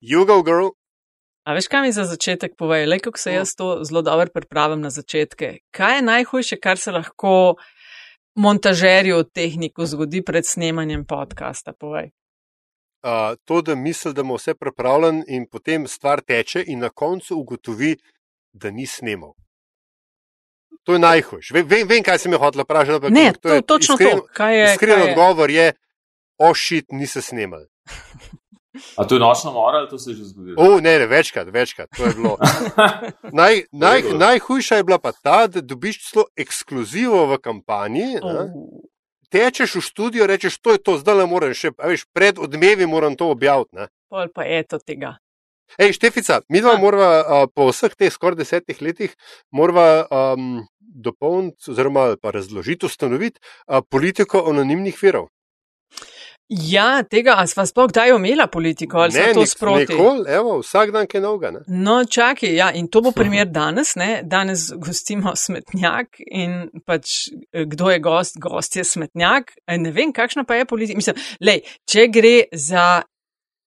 You go, girl. A veš, kaj mi za začetek povej, le kako se jaz to zelo dobro pripravim na začetke. Kaj je najhujše, kar se lahko montažerju tehniku zgodi pred snemanjem podcasta? Povej. Uh, to, da misli, da ima vse pripravljen, in potem stvar teče, in na koncu ugotovi, da ni snimal. To je najhujše. Vem, vem, vem, kaj sem jih hotel vprašati. Ne, to, to, točno iskren, to. Kaj je, iskren kaj odgovor je, ošit, nisi snimal. A to je nočna mora ali to se je že zgodilo? O, ne, ne, večkrat, večkrat. naj, naj, najhujša je bila pa ta, da dobiš celo ekskluzivo v kampanji. Oh. Tečeš v studio, rečeš, to je to, zdaj le moram še, veš, pred odmevi moram to objaviti. Pol pa je to tega. Ej, Štefica, mi dva moramo uh, po vseh teh skoraj desetih letih um, dopolniti oziroma razložiti, ustanoviti uh, politiko anonimnih virov. Ja, tega, a sva sploh kdaj omela politiko ali ne, to sproti? Nikoli, evo, vsak dan je novega. No, čakaj, ja, in to bo primer danes, ne? Danes gostimo smetnjak in pač kdo je gost, gost je smetnjak. Ne vem, kakšna pa je politika. Mislim, lej, če gre za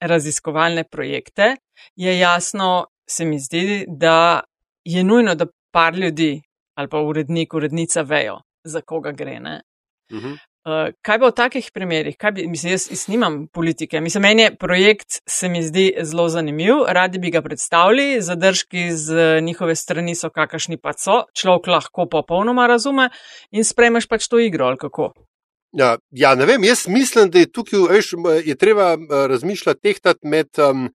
raziskovalne projekte, je jasno, se mi zdi, da je nujno, da par ljudi ali pa urednik, urednica vejo, za koga gre. Uh -huh. Uh, kaj bo v takih primerih? Bi, mislim, jaz, jaz nimam politike. Mislim, meni je projekt se mi zdi zelo zanimiv, radi bi ga predstavili, zadržki z njihove strani so kakršni pa so, človek lahko popolnoma razume in spremeš pač to igro ali kako. Ja, ja, ne vem, jaz mislim, da je tukaj veš, je treba razmišljati tehtati med um,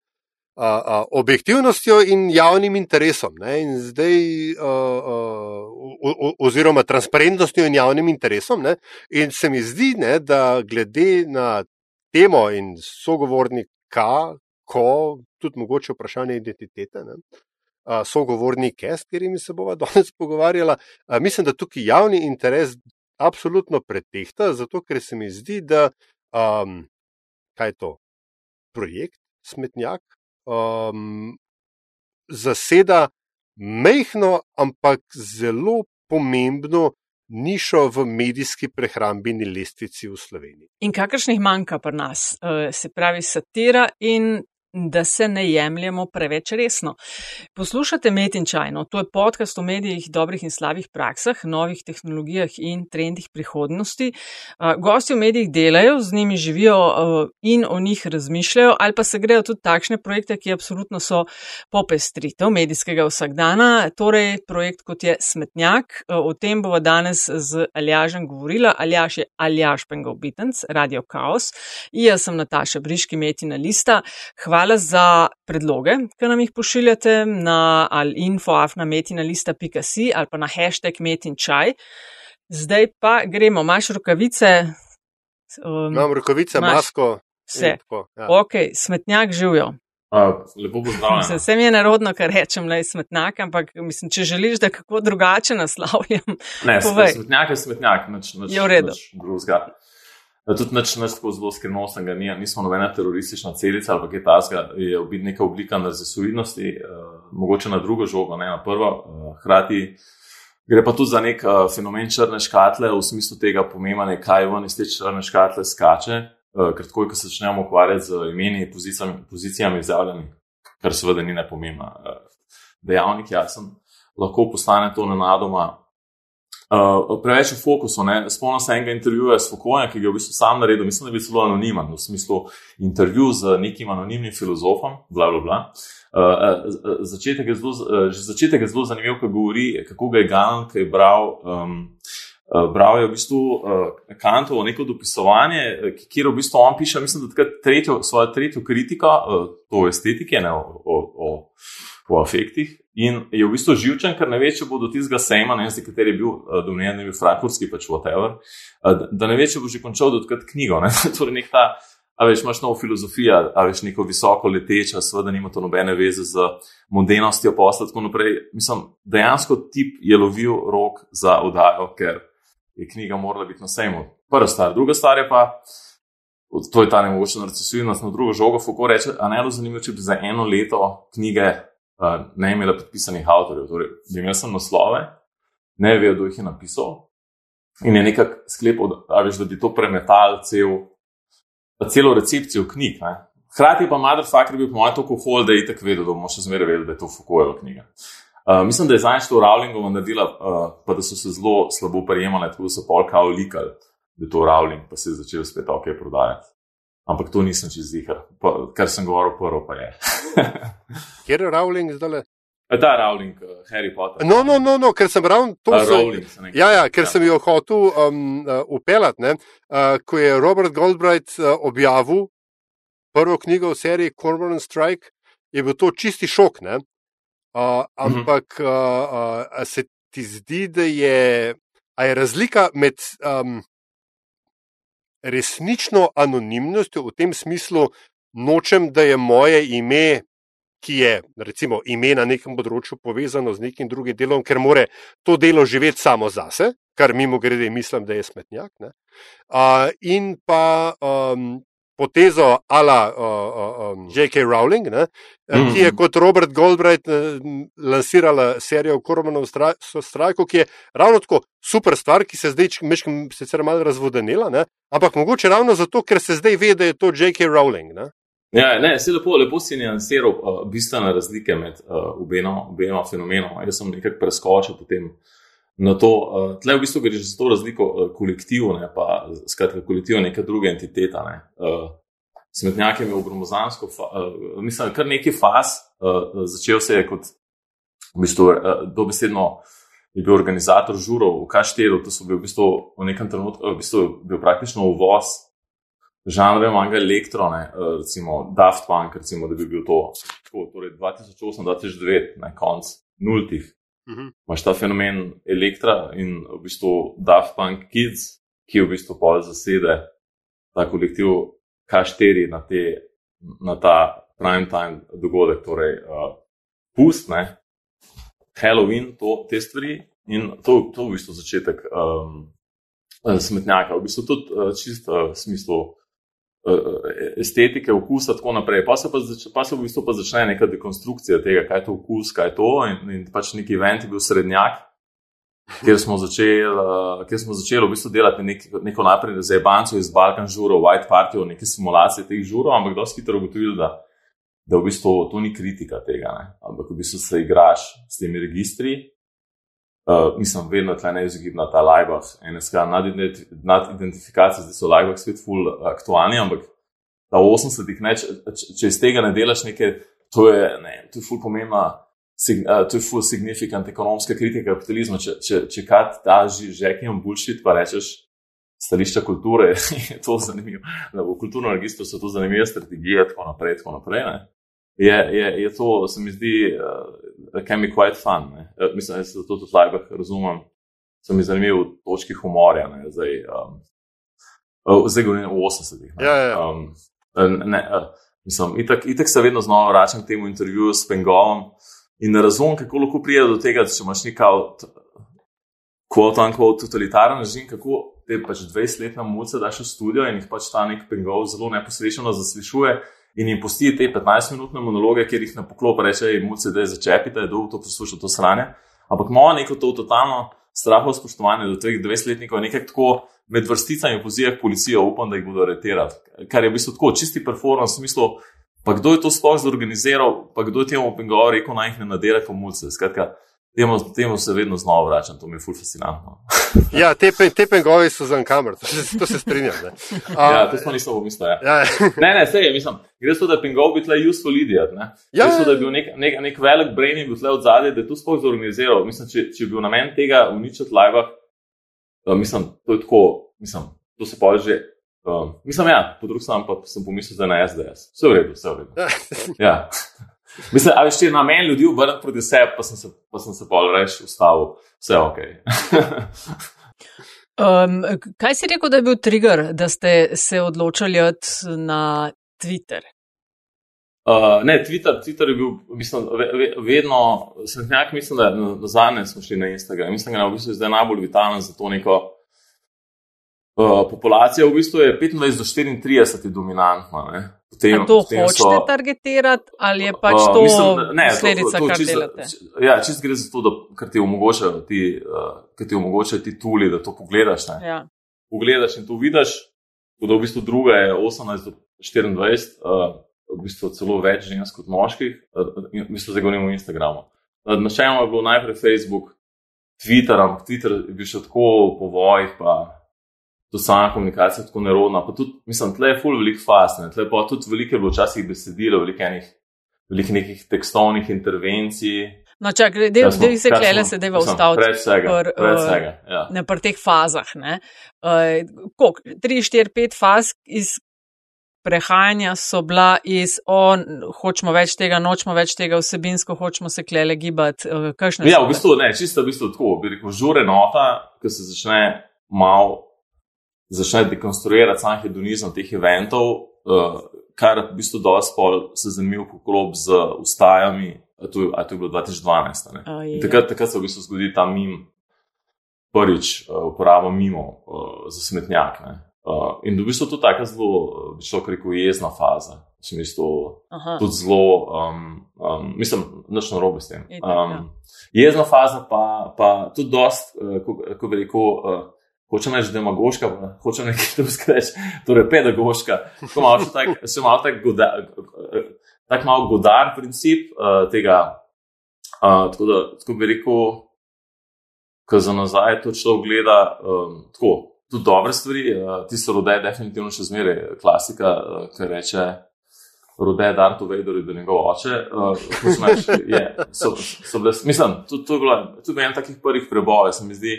a, a, objektivnostjo in javnim interesom. In zdaj, a, a, o, oziroma transparentnostjo in javnim interesom. Ne? In se mi zdi, ne, da glede na temo in sogovornika, ko tudi mogoče vprašanje identitete. Ne? Sogovornike, s katerimi se bomo danes pogovarjali. Mislim, da tukaj javni interes absolutno pretehta, zato ker se mi zdi, da um, kaj je to projekt, smetnjak, um, zaseda mehko, ampak zelo pomembno nišo v medijski prehrambeni lestvici v Sloveniji. In kakršnih manjka pri nas, uh, se pravi satira in da se ne jemljemo preveč resno. Poslušate Met in Čajno, to je podcast o medijih, dobrih in slabih praksah, novih tehnologijah in trendih prihodnosti. Gosti v medijih delajo, z njimi živijo in o njih razmišljajo, ali pa se grejo tudi takšne projekte, ki absolutno so popestritev medijskega vsakdana, torej projekt kot je Smetnjak. O tem bova danes z Aljažem govorila. Aljaš je Aljaš Pengovitenc, Radio Chaos. In jaz sem Nataša Briški, Metina Lista. Hvala hvala za predloge, ki nam jih pošiljate na infoafnametina.si ali pa na hashtag metinčaj. Zdaj pa gremo, imaš rokavice. Um, Imam rokavice, maš, masko. Vse. Tako, ja. Ok, smetnjak živijo. Lepo pozdravljen. Vse mi je narodno, kar rečem, je smetnjak, ampak mislim, če želiš, da kako drugače naslavljam. Ne, smetnjak je smetnjak, nič, nič, je v redu. Tudi neč, neč tako zelo skrivnostnega ni, nismo nobena teroristična celica ali kaj takega, je v biti neka oblika narzisoidnosti, uh, mogoče na drugo žogo, ne na prvo. Uh, hkrati gre pa tudi za nek uh, fenomen črne škatle v smislu tega pomembne, kaj ven iz te črne škatle skače, uh, ker takoj, ko se začnemo ukvarjati z imeni pozicijami, pozicijami izjavljeni, kar seveda ni nepomembna. Uh, dejavnik jasen, lahko postane to nenadoma uh, preveč v fokusu. Spomnim se enega intervjuja s Fokojem, ki ga je v bistvu sam naredil, mislim, da bil zelo anonimen, v smislu intervju z nekim anonimnim filozofom. Bla, bla, bla. Uh, začetek je zelo, uh, začetek je zelo zanimiv, ko govori, kako ga je Galen, ki je bral. Um, Bral je v bistvu uh, Kantovo neko dopisovanje, kjer v bistvu on piše, mislim, da takrat tretjo, svojo tretjo kritiko, uh, to estetike, ne, o, o, o, o afektih, In je v bistvu živčen, ker ne ve, če bo do tistega sejma, ne vem, kateri je bil uh, domneven, ne vem, frankfurtski, pač whatever, uh, da ne ve, če bo že končal dotkrat knjigo. Ne? torej, nek ta, a veš, imaš novo filozofijo, a veš, neko visoko leteča, seveda nima to nobene veze z modernostjo posla, tako naprej. Mislim, dejansko tip je lovil rok za oddajo, ker je knjiga morala biti na sejmu. Prva stvar, druga stvar je pa. To je ta nemogoča narcisivnost, na drugo žogo, kako reče, a ne bo zanimivo, če bi za eno leto knjige ne imela podpisanih avtorjev. Torej, imel sem naslove, ne vejo, kdo jih je napisal. In je nekako sklepal, da, da bi to premetal cel, celo recepcijo knjig. Ne? Hrati pa Motherfucker bil po mojem tako hol, da je tako vedel, da bomo še zmeraj vedeli, da je to Foucaultova knjiga. Uh, mislim, da je zanj to Rowlingova naredila, uh, pa da so se zelo slabo prijemali, tako da so polka olikali, da je to Rowling, pa se je začel spet ok prodajati. Ampak to nisem čez zihar, kar sem govoril prvo, pa je. Kjer je Rowling zdaj? Ta Rowling, uh, Harry Potter. No, no, no, no ker sem ravno to videl. Ja, ja, ker ja. sem jo hotel um, uh, upeljati. Uh, ko je Robert Goldbright uh, objavil prvo knjigo v seriji Cormoran Strike, je bil to čisti šok. Uh, ampak uh, uh, se ti zdi, da je, je razlika med um, resnično anonimnostjo v tem smislu, nočem, da je moje ime ki je recimo ime na nekem področju povezano z nekim drugim delom, ker more to delo živeti samo zase, kar mimo grede mislim, da je smetnjak. Uh, in pa um, potezo ala uh, uh, um, J.K. Rowling, ne, mm. ki je kot Robert Goldbright uh, lansirala serijo Koromonov strajko, ki je ravno tako super stvar, ki se zdaj meškam sicer malo razvodenila, ne, ampak mogoče ravno zato, ker se zdaj ve, da je to J.K. Rowling. Ne. Ja, ne, se lepo, lepo si nijansiral uh, bistvene razlike med uh, obema, obema fenomenoma. Jaz sem nekako preskočil potem na to. Uh, Tle v bistvu gre za to razliko uh, kolektivne, pa skratka kolektivne neke druge entitete. Ne. Uh, Smetnjak je imel gromozansko, uh, mislim, kar neki faz, uh, začel se je kot v bistvu, uh, dobesedno. Je bil organizator žurov v Kašteru, to so bili v bistvu v nekem trenutku, v bistvu bil praktično uvoz žanre manga elektrone, eh, recimo Daft Punk, recimo, da bi bil to tako, torej 2008-2009, na konc nultih. Uh mhm. -huh. Máš ta fenomen elektra in v bistvu Daft Punk Kids, ki v bistvu pol zasede ta kolektiv K4 na, te, na ta prime time dogodek, torej uh, pust, ne, Halloween, to, te stvari in to, to v bistvu začetek um, smetnjaka, v bistvu tudi uh, čisto uh, smislu. Eh, estetike, okusa tako naprej. Pa se, pa, pa se v bistvu pa začne neka dekonstrukcija tega, kaj je to okus, kaj je to. In, in pač neki event je bil srednjak, kjer smo začeli, uh, kjer smo začeli v bistvu delati nek, neko naprej za Ebanco iz Balkan žurov, White Party, neke simulacije teh žurov, ampak dosti hitro ugotovili, da, da v bistvu to ni kritika tega, ne? ampak v bistvu se igraš s temi registri uh, mislim, vedno tle neizogibna ta lajbah, NSK, nad identifikacijo, zdaj so lajbah svet ful aktualni, ampak ta 80-ih, če, če iz tega ne delaš nekaj, to je, ne, to je ful pomembna, sig, uh, to je ful signifikant ekonomska kritika kapitalizma. Če, če, če kad ta žek jim bullshit, pa rečeš, stališča kulture, je to zanimivo. V kulturnem registru so to zanimive strategije, tako naprej, tako naprej. Ne je, je, je to, se mi zdi, uh, je quite fun. Uh, mislim, da se to tudi lajbah razumem. Se mi zanimiv v točki humorja. Ne, zdaj, um, uh, zdaj govorim o 80-ih. Ja, ja. Um, uh, mislim, itak, itak se vedno znova vračam k temu intervjuju s Pengolom in ne razumem, kako lahko pride do tega, da če imaš nekaj kvot, kvot, totalitaren režim, kako te pač 20-letne muce daš v studio in jih pač ta nek Pengol zelo neposrečeno zaslišuje in jim pusti te 15-minutne monologe, kjer jih na poklop reče, muce, da je začepite, da bo to poslušal to sranje. Ampak ima neko to totalno straho spoštovanje do teh 20-letnikov, nekaj tako med vrsticami poziva policijo, upam, da jih bodo aretirali. Kar je v bistvu tako čisti performance, v smislu, pa kdo je to sploh zorganiziral, pa kdo je temu pengovor rekel, naj jih ne nadere kot muce. Skratka, temu, temu se vedno znova vračam, to mi je ful fascinantno. ja, te, te pengovi so za kamer, to, to se strinjam. A, ja, to smo nismo pomislili. Ja. Ja. ne, ne, sej, mislim, gre za to, da bi tle useful idiot. Ne? Ja, gre za to, da je bil nek, nek, nek velik brain in bi tle od zadaj, da je to sploh zorganiziral. Mislim, če, če bi bil namen tega uničiti live, uh, mislim, to je tako, mislim, to se pa že. Uh, mislim, ja, po drugi strani pa sem pomislil, da je na SDS. Vse v redu, vse v redu. ja. Mislim, da je na meni ljudi obrniti proti sebi, pa sem se, pa sem se pa reči, ustavil, vse ok. um, kaj si rekel, da je bil trigger, da ste se odločili na Twitter? Uh, ne, Twitter, Twitter je bil, mislim, vedno, sem nekaj, mislim, da na zadnje smo šli na Instagram. Mislim, da je v bistvu zdaj najbolj vitalen za to neko uh, populacijo. V bistvu je 25 do 34 dominantna. Ne? Potem, to hočete so, targetirati ali je pač uh, to posledica, kar čist, delate? Ja, čist gre za to, da kar ti omogočajo ti, uh, ti, omogočajo ti tuli, da to pogledaš. Ja. Pogledaš in to vidiš, da v bistvu druga je 18 do 24, uh, v bistvu celo več žensk kot moških, v bistvu zdaj govorimo o Instagramu. Načeloma je bilo najprej Facebook, Twitter, ampak Twitter je bil še tako po vojih, pa to sama komunikacija tako nerodna. Pa tudi, mislim, tle je full velik fast, ne? tle pa tudi veliko je bilo včasih besedilo, veliko enih, veliko nekih tekstovnih intervencij. No, čak, da ja, se klele, se je ustaviti. Pred vsega. Pr, pred uh, vsega ja. Ne, pri teh fazah. Uh, koliko? 3, 4, 5 faz iz prehajanja so bila iz, o, hočemo več tega, nočemo več tega, vsebinsko hočemo se klele gibati. Uh, ja, v bistvu ne, čisto v bistvu tako, bi rekel, žure nota, ki se začne malo, začne dekonstruirati sam hedonizem teh eventov, uh, kar v bistvu dosti pol se zanimivo poklop z ustajami, a to, a to je bilo 2012. Oh, takrat, takrat se v bistvu zgodi ta mim. Prvič uh, uporabljamo mimo uh, za smetnjak. Ne. Uh, in v bistvu to je tako zelo, bi šlo rekel, jezna faza. V smislu, tudi zelo, um, um, mislim, nočno robe s tem. Um, jezna faza pa, pa tudi dost, uh, ko bi rekel, uh, hočem reči demagoška, hočem nekaj drugega reči, torej pedagoška. Tako malo še tak, še malo tak, goda, tak malo godar princip uh, tega. Uh, tako da, tako bi rekel, ko za nazaj to človek gleda, um, tako tudi dobre stvari. Uh, ti so rode, definitivno še zmeraj klasika, uh, ki reče. Rode, je to vedel, da je njegov oče. Uh, je, so, so bile, mislim, to, to je bilo tudi en takih prvih prebojev, se mi zdi.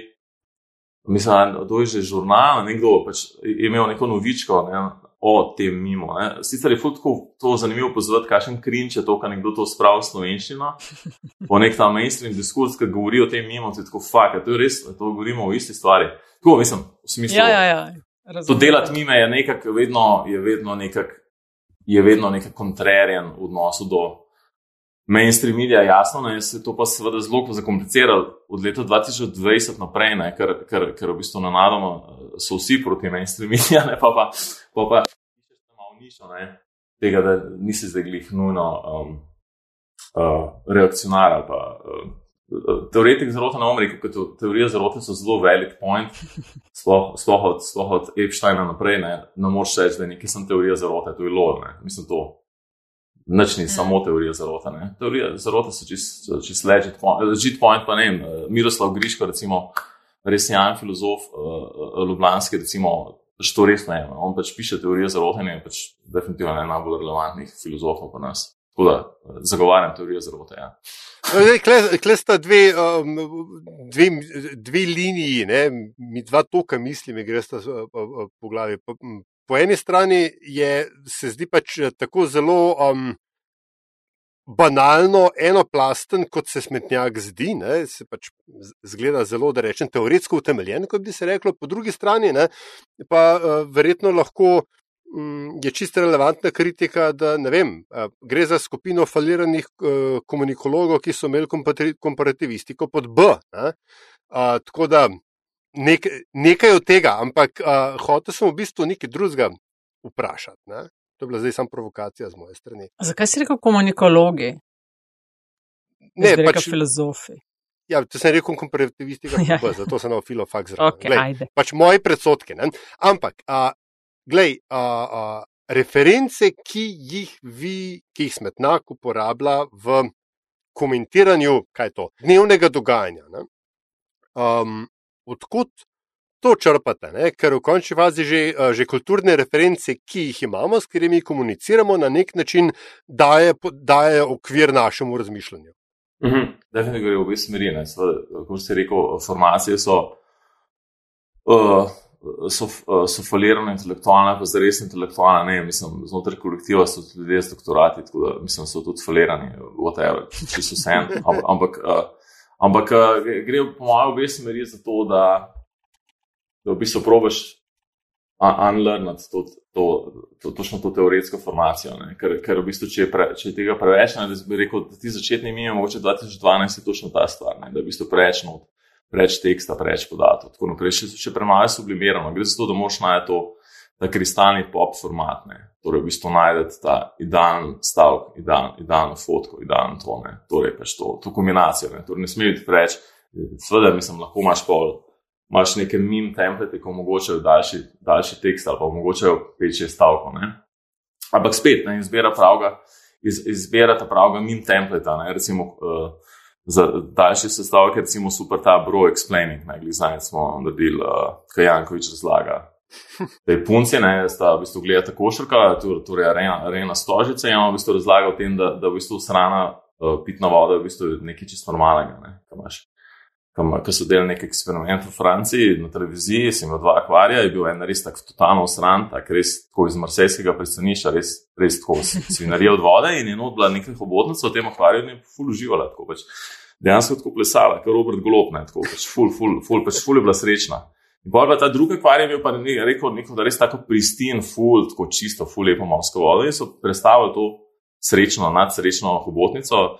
Mislim, da je že žurnal, nekdo pač je imel neko novičko ne, o tem mimo. Ne. Sicer je futko to zanimivo pozvati, kakšen krinč je to, kar nekdo to spravi slovenščino. Po nek ta mainstream diskurs, ki govori o tem mimo, to je tako fakt, to je res, to govorimo o isti stvari. Tako, mislim, v smislu, ja, ja, ja. to delati mime je nekako vedno, je vedno nekako, je vedno nekako kontrarjen v odnosu do mainstream medija, jasno, ne, se to pa seveda zelo zakompliciralo od leta 2020 naprej, ne, ker, ker, ker v bistvu na nadoma so vsi proti mainstream medija, ne, pa pa, pa, pa malo nišo, ne, tega, da nisi zdaj glih nujno um, uh, reakcionar ali pa. Uh, teoretik zarote na omreku, ker teorije zarote so zelo velik point, sploh, sploh, od, sploh od Epsteina naprej, ne, ne moreš reči, da je nekaj sem teorija zarote, to je lor, ne, mislim to. Nič ni samo teorija zarote. Ne. Teorije zarote so čisto čist legit point, legit point, pa ne vem, Miroslav Griško, recimo, res jajan filozof, uh, ljubljanski, recimo, što res ne, on pač piše teorije zarote in je pač definitivno ena najbolj relevantnih filozofov pa nas. Tako da zagovarjam teorijo zarote. Ja. Kle sta dve, um, dve, dve liniji, ne? mi dva toka misli, gre sta po glavi. Po, eni strani je, se zdi pač tako zelo um, banalno, enoplasten, kot se smetnjak zdi, ne? se pač zgleda zelo, da rečem, teoretsko utemeljen, kot bi se reklo, po drugi strani ne? pa uh, verjetno lahko. Mm, je čisto relevantna kritika, da vem, gre za skupino faliranih komunikologov, ki so imeli komparativistiko pod B. A, tako da nek, nekaj od tega, ampak hotel sem v bistvu nekaj drugega vprašati. Ne? To je bila zdaj samo provokacija z moje strani. Zakaj si rekel komunikologi? Ne, pač filozofi. Ja, to sem rekel komparativistika, ja. zato sem na filofak zraven. Okay, pač moje predsotke. Ne? Ampak. A, Glej, a, a, reference, ki jih vi, ki jih smetnak uporablja v komentiranju, kaj je to, dnevnega dogajanja. Um, odkud to črpate? Ne? Ker v končni fazi že, že kulturne reference, ki jih imamo, s katerimi komuniciramo, na nek način daje, daje okvir našemu razmišljanju. Mhm, definitivno gre v obe smeri. Kot ste rekel, formacije so. Uh, so, so falirane intelektualne, pa zdaj res intelektualne. Ne, mislim, znotraj kolektiva so tudi ljudje z doktorati, tako da mislim, so tudi falirani, whatever, če so vse. Ampak, uh, ampak uh, gre po mojem obe smeri za to, da, da v bistvu probiš unlearnati to, to, to, točno to teoretsko formacijo. Ne? Ker, ker v bistvu, če, pre, če je tega preveč, ne, da bi rekel, da ti začetni minimum, mogoče 2012 je točno ta stvar, ne? da je v bistvu preveč not preveč teksta, preveč podatkov. Tako naprej, še, še premalo sublimirano. Gre za to, da moš najti to, ta kristalni pop format, ne. torej v bistvu najdete ta idealen stavek, idealen, idealen fotko, idealen tone, torej pač to, to kombinacijo. Ne, torej ne sme biti preveč, seveda, mislim, lahko imaš pol. Imáš neke mim template, ki omogočajo daljši, daljši tekst ali pa omogočajo 5-6 stavkov. Ampak spet, ne, izbira pravega, iz, izbira ta pravega min templeta, ne, recimo uh, za daljši sestavek, recimo super ta bro explaining, ne, znanje smo naredili, uh, kaj Jankovič razlaga. Te punce, ne, sta v bistvu gledata košarka, torej arena, arena stožice, in on v bistvu razlaga o tem, da, da v bistvu srana uh, pitna voda je v bistvu nekaj čisto normalnega, ne, kam imaš ki so delali nek eksperiment v Franciji na televiziji, sem imel dva akvarija, je bil en res tako totalno usran, tako res tako iz marsejskega pristanišča, res, res tako svinarija od vode in je not bila nekaj hobotnica v tem akvariju in je ful uživala. Tako pač dejansko tako plesala, ker Robert Golopne, tako pač ful, ful, ful, pač ful je bila srečna. In pa ta druga akvarija je bil pa ne, rekel, neko, da res tako pristin, ful, tako čisto, ful lepo morsko vodo in so predstavili to srečno, nadsrečno hobotnico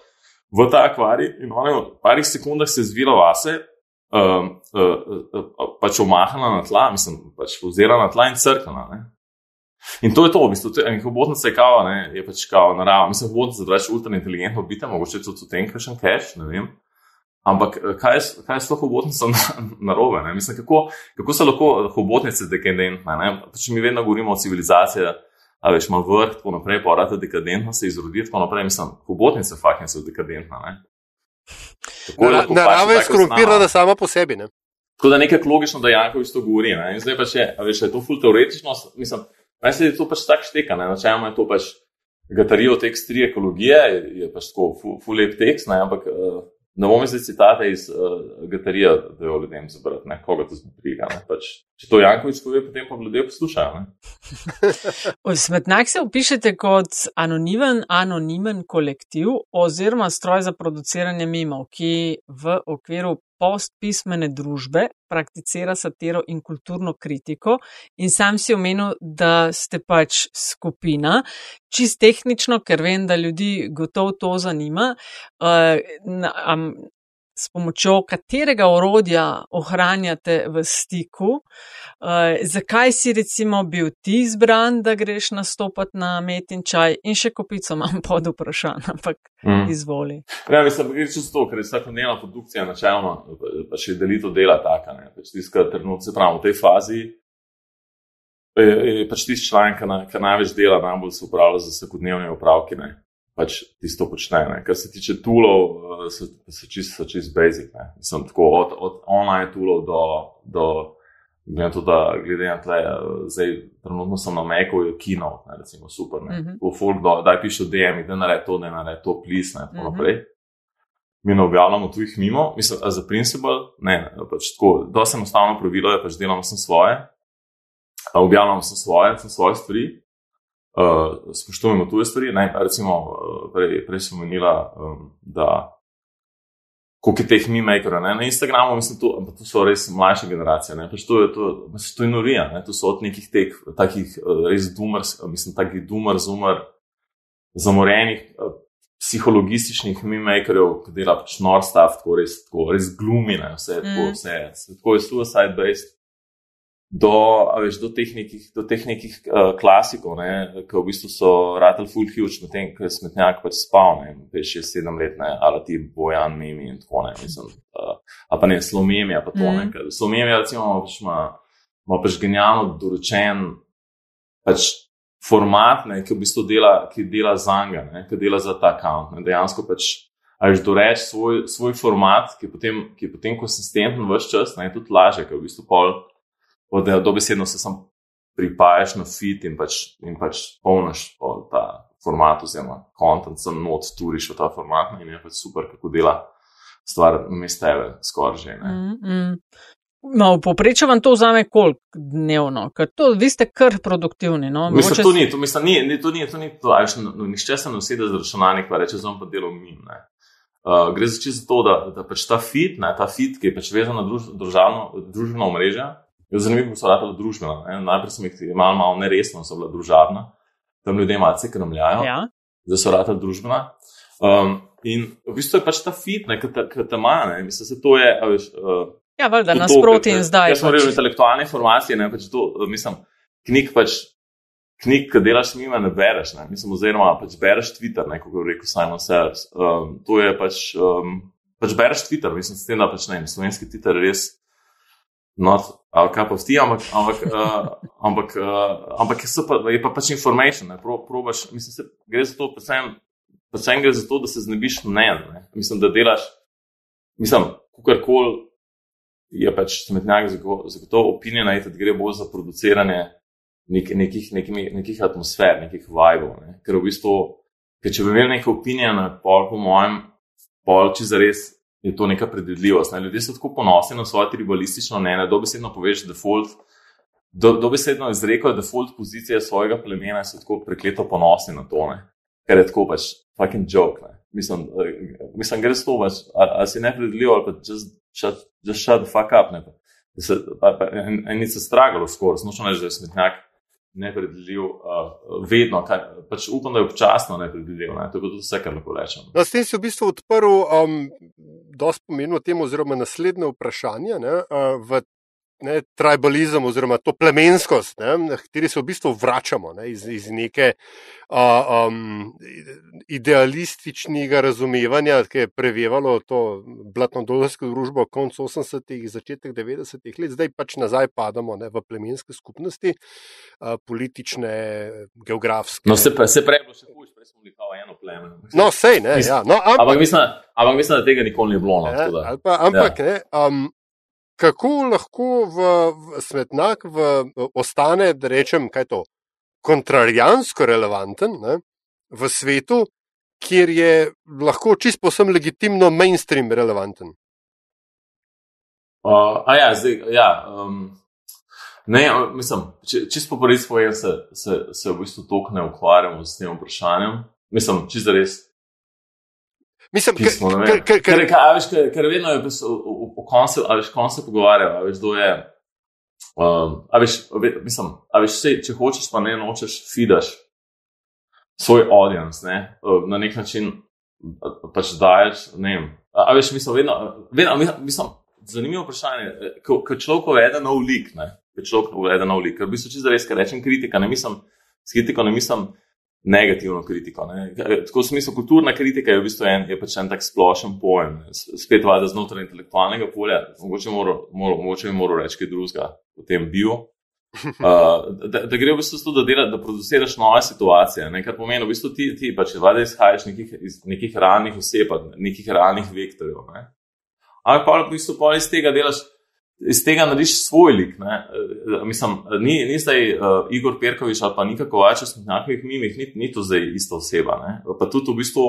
v ta akvarij in v parih sekundah se zvila vase, um, uh, uh, uh, pač omahala na tla, mislim, pač ozirala na tla in crkala. Ne? In to je to, v bistvu, hobotnica je kao, ne, je pač kao narava. Mislim, hobotnica je več ultra inteligentno biti, mogoče tudi v tem, še keš, ne vem. Ampak kaj je, kaj je sploh hobotnica narobe? Na Mislim, kako, kako so lahko hobotnice dekadentne? Pač mi vedno govorimo o civilizaciji, a veš, ima vrh, tako naprej, pa rata dekadentna se izrodi, tako naprej, mislim, hobotnice fakne so dekadentna. Narava je skorumpirana sama po sebi. Ne? Tako da nekaj logično, da Janko isto govori. Ne? In zdaj pa še, a veš, je to ful teoretično, mislim, meni se to pač tako šteka, ne? načeloma je to pač gatarijo tekst tri ekologije, je, je pač tako ful, ful lep tekst, ne? ampak uh, Ne bom zdaj citate iz uh, Gatarija, da jo ljudem zabrati, ne koga to zbriga. Pač, če to Jankovič pove, potem pa ljudje poslušajo. Smetnak se opišete kot anonimen, anonimen kolektiv oziroma stroj za produciranje mimov, ki v okviru postpismene družbe prakticira satiro in kulturno kritiko. In sam si omenil, da ste pač skupina, čist tehnično, ker vem, da ljudi gotovo to zanima. Uh, s pomočjo katerega orodja ohranjate v stiku, uh, zakaj si recimo bil ti izbran, da greš nastopati na metin čaj in še kopico imam pod vprašanjem, ampak mm. izvoli. Ja, mislim, da gre čez to, ker je vsakodnevna produkcija načelno, pa še delito dela taka, ne, pač tiska trenutno, se pravi, v tej fazi. Je, je pač tisti članek, ki največ dela, najbolj se upravlja za vsakodnevne upravke pač tisto počne. Ne. Kar se tiče toolov, eh, so, so čisto čist basic. Mislim, tako, od, od online toolov do, do glede, to, da, glede na to, da zdaj trenutno sem na Meku, je kino, ne, recimo super. Mm -hmm. folk, do, daj piše DM, da naredi to, da naredi to, plis in tako mm -hmm. naprej. Mi ne objavljamo tujih mimo, mislim, za principal, ne, pač tako, dosti enostavno pravilo je, pač delamo sem svoje, objavljamo sem svoje, sem svoje stvari, uh, spoštujemo tuje stvari. Ne, recimo, uh, prej, prej sem menila, um, da koliko je teh mimejkerov na Instagramu, mislim, to, to so res mlajše generacije. Pač to, je, to, mislim, to je norija, ne, to so od nekih teh takih uh, res dumar, mislim, takih dumar, zumar, zamorenih. Uh, Psihologističnih mimejkerjev, ki dela pač norstav, tako res, tako res glumine, vse, mm. tako, vse, tako je suicide-based do, veš, do teh nekih, do teh nekih uh, klasikov, ne, ki v bistvu so ratelj full huge, medtem ko je smetnjak pač spal, ne, veš, je sedem let, ne, ali ti bojan mimi in tako ne, mislim, uh, a pa ne, slomemija, pa to mm. ne, ker slomemija, recimo, pač ima, ima pač genialno doročen, pač format, ne, ki v bistvu dela, ki dela za njega, ne, ki dela za ta account, ne, dejansko pač, Až doreči svoj, svoj format, ki je potem, ki je potem konsistenten v vse čas, ne, tudi laže, ker v bistvu pol, da dobesedno se sam pripajaš na fit in pač, in pač polniš ta format, oziroma kontent, sem not, turiš v ta format in je pač super, kako dela stvar namesto tebe, skoraj že. Mm, mm. No, v povprečju vam to vzame koliko dnevno, ker to, vi ste kar produktivni. No? Mislim, Mogoče... to ni, to, mislim, ni, ni, to ni, to ni, to ni, no, nišče se ne usede z računalnikom, pa reče, zom pa delo min. Uh, gre za to, da, da pač ta fit, ne, ta fit, ki je pač vezan na druž, družbeno omrežje, Je zanimivo, kako so ratela družbena. Ne? Najprej sem jih imel malo neresno, so bila družabna, tam ljudje malce krmljajo, ja. da so ratela družbena. Um, in v bistvu je pač ta fit, ki te ima, mislim, se to je. Veš, uh, ja, valjda, nasproti in zdaj. Jaz sem rekel, pač. intelektualne informacije, ne pač to, mislim, knjig pač. Knjig, ki delaš mimo, ne bereš, ne? mislim, oziroma pač bereš Twitter, ne, kot je rekel Simon Sellers. Um, to je pač, um, pač bereš Twitter, mislim, s tem, da pač ne, slovenski Twitter je res not our cup of tea, ampak, ampak, uh, ampak, uh, ampak je, pa, je pa pač information. Pro, probaš, mislim, se, gre za to, predvsem, predvsem gre za to, da se znebiš mnen. Mislim, da delaš, mislim, kakorkoli je pač smetnjak zagotovo opinion, da gre bolj za produciranje nek, nekih, nekih, nekih atmosfer, nekih vibov. Ne? Ker v bistvu, ker če bi imel neko opinion, pol po mojem, pol če zares je to neka predvidljivost. Ne? Ljudje so tako ponosni na svoje tribalistično mnenje, dobesedno poveš default. Do, dobesedno izrekel default pozicije svojega plemena so tako prekleto ponosni na to, ne? ker je tako pač fucking joke. Ne? Mislim, mislim gre to, pač, ali, si nepredvidljiv, ali pa just, just, just shut the fuck up. Ne? Se, pa, pa, en, en se stragalo skoraj, smo šli že smetnjak nepredvidljiv, uh, vedno, kaj, pač upam, da je občasno nepredvidljiv. Ne? To je tudi vse, kar lahko rečem. No, s tem si v bistvu odprl, um, da spomenul temu, oziroma naslednje vprašanje ne, uh, v ne, tribalizem oziroma to plemenskost, ne, na kateri se v bistvu vračamo ne, iz, iz neke uh, um, idealističnega razumevanja, ki je prevevalo to blatno-dolarsko družbo konc 80-ih, začetek 90-ih let, zdaj pač nazaj padamo ne, v plemenske skupnosti, uh, politične, geografske. No, se, se prej bo še hujš, prej smo bili kao eno pleme. No, sej, ne, ja. No, ampak, ampak, mislim, ampak mislim, da tega nikoli ni bilo. No, ne, pa, ampak, ja. ne. Um, kako lahko v, v svetnak v, ostane, da rečem, kaj to, kontrarijansko relevanten ne, v svetu, kjer je lahko čisto posem legitimno mainstream relevanten. Uh, a ja, zdaj, ja. Um, ne, mislim, čisto po res povem, se, se, se v bistvu toliko ne ukvarjamo s tem vprašanjem. Mislim, čisto res. Mislim, Pismo, ker, ker, ker, ker, ker vedno je v koncu, a veš, konc se pogovarjal, a veš, kdo je. Um, a veš, mislim, a veš, se, če hočeš, pa ne nočeš, fidaš svoj audience, ne, na nek način pač daješ, ne vem. A veš, mislim, vedno, vedno mislim, zanimivo vprašanje, ko, ko človek uvede nov lik, ne, ko človek uvede nov lik, ker v bistvu čisto res, ker rečem kritika, ne mislim, s kritiko ne mislim, negativno kritiko. Ne. Tako v smislu kulturna kritika je v bistvu en, je pač en tak splošen pojem, spet vada znotraj intelektualnega polja, mogoče bi moral reči kaj drugega o tem bio. Uh, da, da gre v bistvu to, da, dela, da produciraš nove situacije, ne, kar pomeni, v bistvu ti, ti pač vada izhajaš nekih, iz nekih realnih oseb, nekih realnih vektorjev. Ne. Ampak pa v bistvu pa iz tega delaš iz tega narediš svoj lik. Ne? Eh, mislim, ni, ni zdaj uh, Igor Perkovič ali pa nikako več v njihovih mimih, ni, ni to zdaj ista oseba. Ne? Pa tudi v bistvu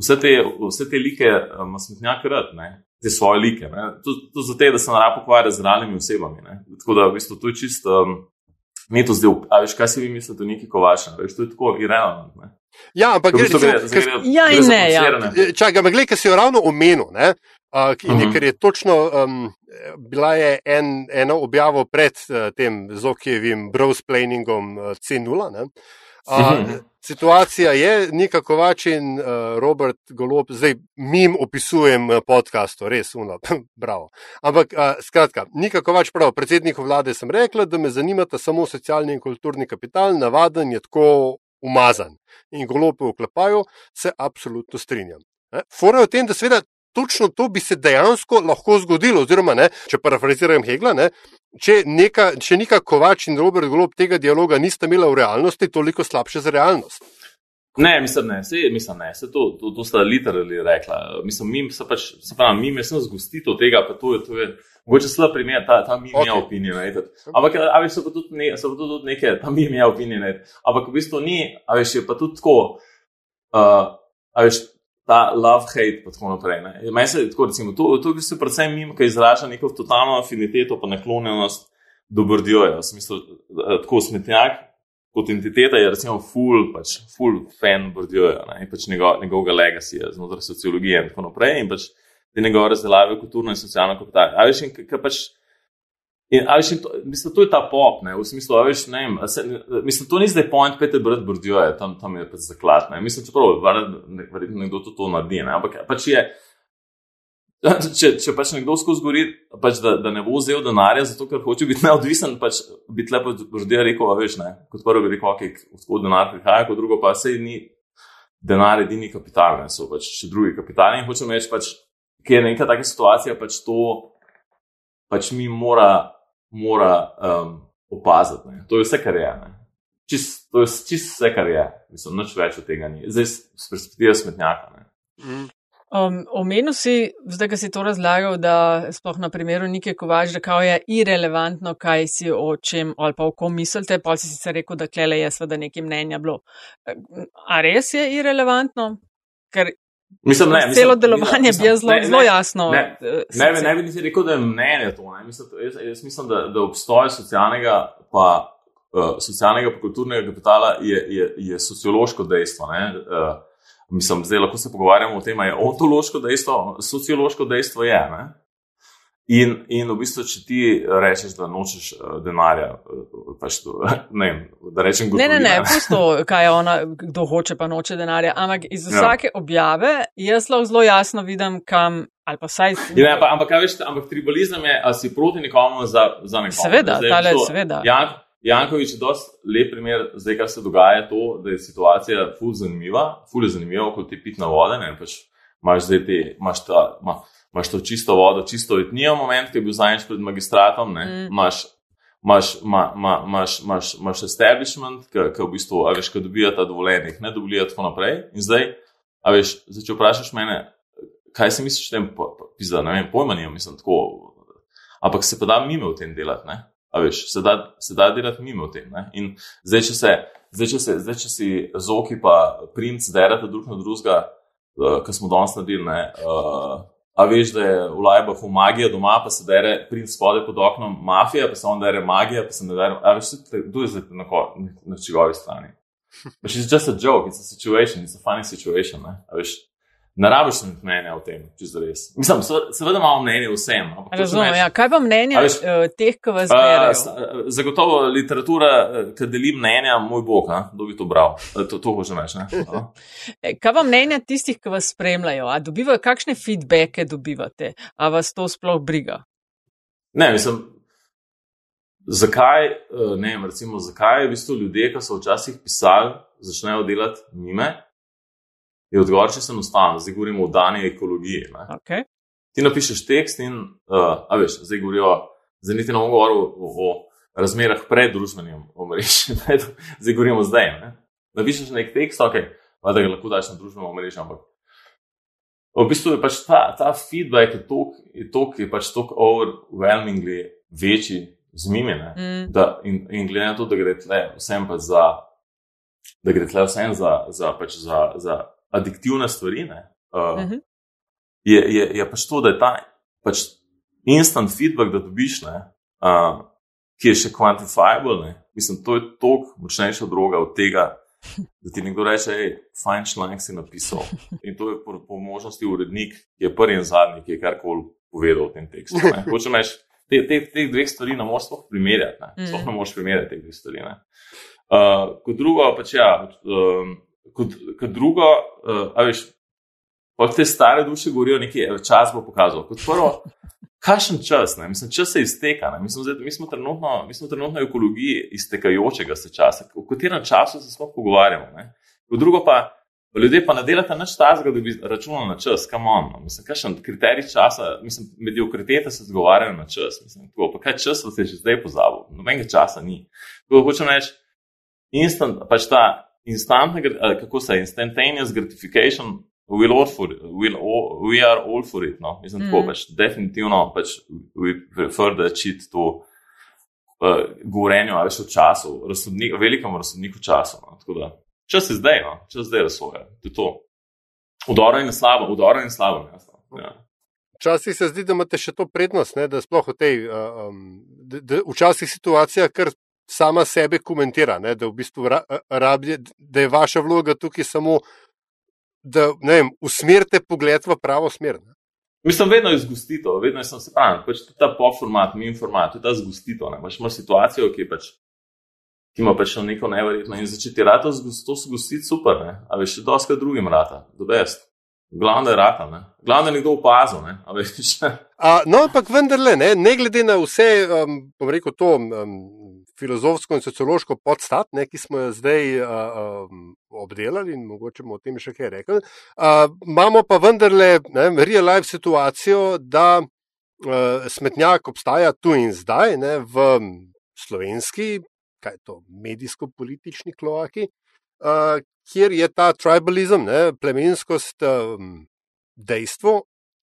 vse te, vse te like ima um, smetnjak rad, ne? te svoje like. Tudi zato, da se narabo pokvarja z realnimi osebami. Ne? Tako da v bistvu to je čisto. Um, Ni to zdaj, a veš, kaj si vi mislite o neki kovači, veš, to je tako irelevantno. Ja, ampak gre, gre, gre, gre, ja, in ne, ja. Čakaj, ampak gledaj, ker si jo ravno omenil, ne, uh, in je, ker je točno, um, bila je en, ena objava pred uh, tem Zokijevim browseplaningom uh, C0. Uh, mhm. situacija je, Nika Kovač in uh, Robert Golob, zdaj mim opisujem uh, podcast, res uno, bravo. Ampak uh, skratka, Nika Kovač prav, predsedniku vlade sem rekla, da me zanimata samo socialni in kulturni kapital, navaden je tako umazan. In golope vklepajo, se absolutno strinjam. Fora je v tem, da seveda točno to bi se dejansko lahko zgodilo. Oziroma, ne, če parafraziram Hegla, ne, če, neka, če neka Kovač in Robert Golob tega dialoga nista imela v realnosti, toliko slabše za realnost. Ne, mislim, ne, se, mislim, ne, se to, to, to sta literali rekla. Mislim, mi se pač, se pravi, mi me sem zgostito tega, pa to je, to je, mogoče slab primer, ta, ta mi okay. je opinion, ne, ampak, a veš, so pa tudi, ne, so pa tudi neke, ta mi je opinion, ne, ampak v bistvu ni, a veš, je pa tudi tako, uh, a veš, ta love hate in tako naprej. Meni se tako, recimo, to, to je predvsem mimo, ki izraža neko totalno afiniteto, pa naklonjenost do Bordjoja. Tako smetnjak kot entiteta je recimo full, pač full fan Bordjoja in pač njegov, njegovega legacija znotraj sociologije in tako naprej. In pač te njegove razdelave kulturno in socialno kapital. A veš, kaj pač In, veš, in to, mislim, to je ta pop, ne, v smislu, veš, ne vem, se, mislim, to ni zdaj point, pete brd brdijo, tam, tam je pač zaklad, ne, mislim, čeprav, verjetno nekdo to, to naredi, ne, ampak pač je, če, če pač nekdo skozi gori, pač da, da ne bo vzel denarja, zato ker hoče biti neodvisen, pač biti lepo brdijo, rekel, veš, ne, kot prvo bi rekel, ok, odkud denar prihaja, kot drugo pa se ni denar edini kapital, ne, so pač še drugi kapitali in hočem reči, pač, ker je neka taka situacija, pač to, pač mi mora, mora um, opaziti. Ne. To je vse, kar je. Čist, to je čisto vse, kar je. Mislim, nič več od tega ni. Zdaj, z perspektive smetnjaka. Mm. Um, omenil si, zdaj, ki si to razlagal, da sploh na primeru Nike Kovač, da kao je irrelevantno, kaj si o čem ali pa o kom mislite, pa si sicer rekel, da klele je sveda neki mnenja bilo. A res je irrelevantno? Ker Mislim, ne, mislim, celo delovanje mislim, je zelo, ne, zelo jasno. Ne, ne, ne, ne, ne bi niti rekel, da je mnenje to. Mislim, jaz, jaz mislim, da, da obstoj socialnega, pa uh, socialnega, pa kulturnega kapitala je, je, je sociološko dejstvo. Uh, mislim, zdaj lahko se pogovarjamo o tem, je ontološko dejstvo, sociološko dejstvo je. Ne? In, in v bistvu, če ti rečeš, da nočeš uh, denarja, uh, pač to, ne, da rečem, ne, ne, ne, pusto, kaj je ona, kdo hoče, pa noče denarja. Ampak iz ja. vsake ja. objave jaz lahko zelo jasno vidim, kam. Vsaj. Ja, pa, ampak, kaj veš, ampak tribalizem je, ali si proti nekomu za, za nekoga. Seveda, tale, to, seveda. Jank, Jankovič je dosti lep primer, zdaj, kar se dogaja, to, da je situacija ful zanimiva, ful je zanimiva, kot ti pitna voda, ne, pač imaš zdaj te, imaš ta. Ma, imaš to čisto vodo, čisto etnijo, moment, ki je bil zadnjič pred magistratom, mm. imaš. Imáš ma, ma, establishment, ki v bistvu, a veš, ki dobijo ta dovoljenje, ne dobijo tako naprej. In zdaj, a veš, zdaj, če vprašaš mene, kaj si misliš, da je to, ne vem, pojma nimam, mislim tako. Ampak se pa da mimo v tem delati, ne? A veš, se da, se da delati mimo v tem, ne? In zdaj, če se, zdaj, če se, zdaj, če si zoki pa princ derata drug na drugega, uh, kar smo danes naredili, ne? Uh, A veš, da je v Lajbahu magija doma, pa se dere princ spode pod oknom mafija, pa se on dere magija, pa se ne dere. A veš, kdo je zdaj na, na čigovi strani? But it's just a joke, it's a situation, it's a funny situation. Ne? A veš, Ne rabiš mnenja o tem, če se res. Mislim, seveda imamo mnenje vsem. Razumem, ja. Kaj pa mnenje veš, uh, teh, ki vas zbirajo? Uh, zagotovo literatura, eh, ki deli mnenja, moj bog, kdo bi to bral. To, to hoče reči. kaj pa mnenja tistih, ki vas spremljajo? A dobivajo, kakšne feedbacke dobivate? A vas to sploh briga? Ne, mislim. Zakaj, ne vem, recimo, zakaj v bistvu ljudje, ki so včasih pisali, začnejo delati mime, je odgovor, če se enostavno, zdaj govorimo o dani ekologiji. Okay. Ti napišeš tekst in, uh, a veš, zdaj govorijo, zdaj niti ne bomo govorili o, o razmerah pred družbenim omrežjem, zdaj govorimo zdaj. Ne? Napišeš nek tekst, ok, pa da ga lahko daš na družbenem omrežju, ampak. V bistvu je pač ta, ta feedback, je tok, je pač tako overwhelmingly večji z mimine. Mm. In, in glede na to, da gre tle vsem pa za, da gre tle vsem za, za, pač za, za adiktivne stvari, uh, uh -huh. je, je, je pač to, da je ta pač instant feedback, da dobiš, ne, uh, ki je še quantifiable. Ne. Mislim, to je toliko močnejša droga od tega, da ti nekdo reče, hej, fajn članek si napisal. In to je po, po možnosti urednik, ki je prvi in zadnji, ki je karkoli povedal v tem tekstu. Hoče meš. Te, te, te dveh stvari ne moreš primerjati. Ne, mm. ne moreš primerjati te dveh stvari. Uh, kot drugo, pač ja, um, kot, kot drugo, uh, a veš, pa te stare duše govorijo, nekaj čas bo pokazal. Kot prvo, kakšen čas, ne? mislim, čas se izteka. Mislim, zdaj, mi, smo trenutno, mi smo trenutno v ekologiji iztekajočega se časa, o katerem času se sploh pogovarjamo. Ne? Kot drugo pa. Ljudje pa ne delate nič tazga, da bi računali na čas, kam on. No. Mislim, kakšen kriterij časa, mislim, mediokritete se zgovarjajo na čas. Mislim, tako, pa kaj čas se je že zdaj pozabil? Nobenega časa ni. Tako hočem reči, instant, pač ta instantna, kako se je, instantaneous gratification, we'll all for it, we'll all, we are all for it. No? Mislim, mm. tako pač definitivno pač we prefer da čit to uh, govorenje, ali še v času, razsodnik, velikem razsodniku času. No? Tako da, čas je zdaj, no? čas zdaj razsoja. To je to. Udoro in slabo, udoro in slabo. Ja. Včasih se zdi, da imate še to prednost, ne, da sploh v tej, um, da, da včasih situacija kar sama sebe komentira, ne, da, v bistvu rabi, da je vaša vloga tukaj samo, da vem, usmerite pogled v pravo smer. Ne. Mislim, vedno je zgustito, vedno je se pravi, pač ta poformat, mi informat, to je ta zgustito. Pač imaš situacijo, ki, pač, ki ima pač neko neverjetno in začeti rata, to se zgustiti super, ne? a veš, dosti drugim rata, do best. Glavno je rata, ne? glavno je nekdo opazil. Ne? no, ampak vendarle, ne, ne glede na vse, um, bom rekel to. Um, filozofsko in sociološko podstat, ne, ki smo jo zdaj uh, um, obdelali in mogoče bomo o tem še kaj rekli. Uh, imamo pa vendarle ne, real life situacijo, da uh, smetnjak obstaja tu in zdaj ne, v slovenski, kaj je to, medijsko-politični kloaki, uh, kjer je ta tribalizem, ne, plemenskost, um, dejstvo.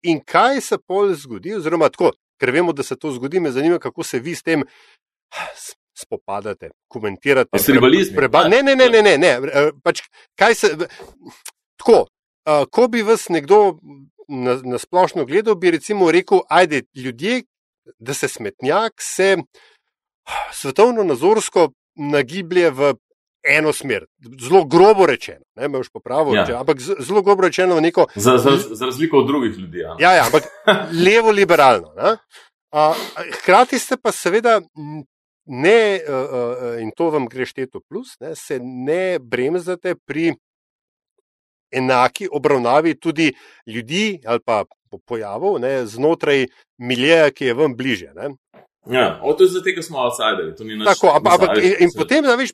In kaj se pol zgodi, oziroma tako, ker vemo, da se to zgodi, me zanima, kako se vi s tem spopadate, komentirate. Preba, ne, ne, ne, ne, ne, ne. Pač, kaj se. Tako, uh, ko bi vas nekdo na, na splošno gledal, bi recimo rekel, ajde, ljudje, da se smetnjak se svetovno nazorsko nagiblje v eno smer. Zelo grobo rečeno, ne me boš popravil, ja. ampak zelo grobo rečeno v neko. Za, za, za razliko od drugih ljudi. Ja, ja, ja ampak levo-liberalno. Hkrati ste pa seveda. Ne, in to vam gre šteto plus, ne, se ne bremzate pri enaki obravnavi tudi ljudi ali pa pojavov ne, znotraj miljeja, ki je vam bliže. Ne. Ja, to je zato, ker smo outsideri. Tako, ampak, ampak, in, in potem, da veš,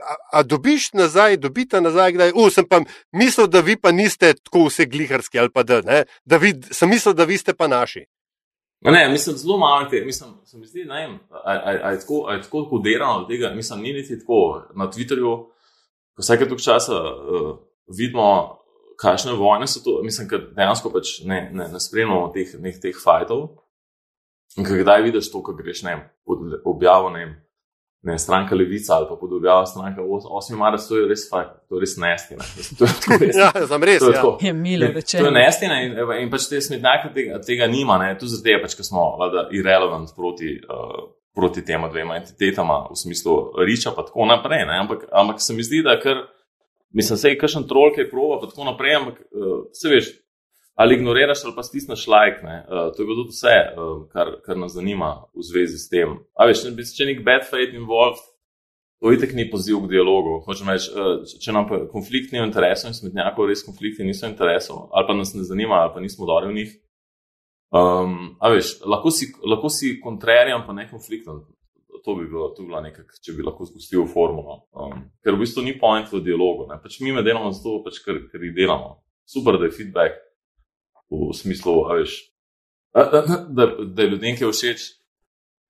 a, a dobiš nazaj, dobite nazaj, da je, uh, sem pa mislil, da vi pa niste tako vse gliharski ali pa da, ne, da vi, sem mislil, da vi ste pa naši. Ne, mislim, zelo malo te, mislim, se mi zdi, ne vem, ali je tako, tako kodirano od tega, mislim, ni niti tako na Twitterju, ko vsake toliko časa uh, vidimo, kakšne vojne so to, mislim, ker dejansko pač ne, ne, ne spremljamo teh, teh fajtov. In kdaj vidiš to, ko greš ne, pod objavo, ne, ne stranka Levica ali pa pod objavo stranka 8. marca, to je res, to je res nestina. ja, sem res. To je, ja. je milo rečeno. To je nestina in, in pač te smetnjake tega, tega nima, ne, tu zdaj pač, ker smo vlada irrelevant proti. Uh, Proti tema dvema entitetama, v smislu riča, pa tako naprej. Ampak, ampak se mi zdi, da kar, mislim, se je kakšen trol, ki je prova, pa tako naprej. Ampak, uh, se veš, ali ignoriraš ali pa stisneš like. Uh, to je bilo tudi vse, uh, kar, kar nas zanima v zvezi s tem. A veš, če, če nek bad fate involved, to itek ni poziv k dialogu. Reč, uh, če nam konflikt ni v interesu in smetnjakov res konflikti niso v interesu, ali pa nas ne zanima, ali pa nismo dobri v njih. Um, a veš, lahko si, lahko si kontrarijan, pa ne konflikten. To bi bilo, to bi bilo nekaj, če bi lahko spustil formulo. Um, ker v bistvu ni point v dialogu. Pač mi me delamo zato, pač, ker, ker jih delamo. Super, da je feedback v smislu, veš, da, da je ljudem kaj všeč.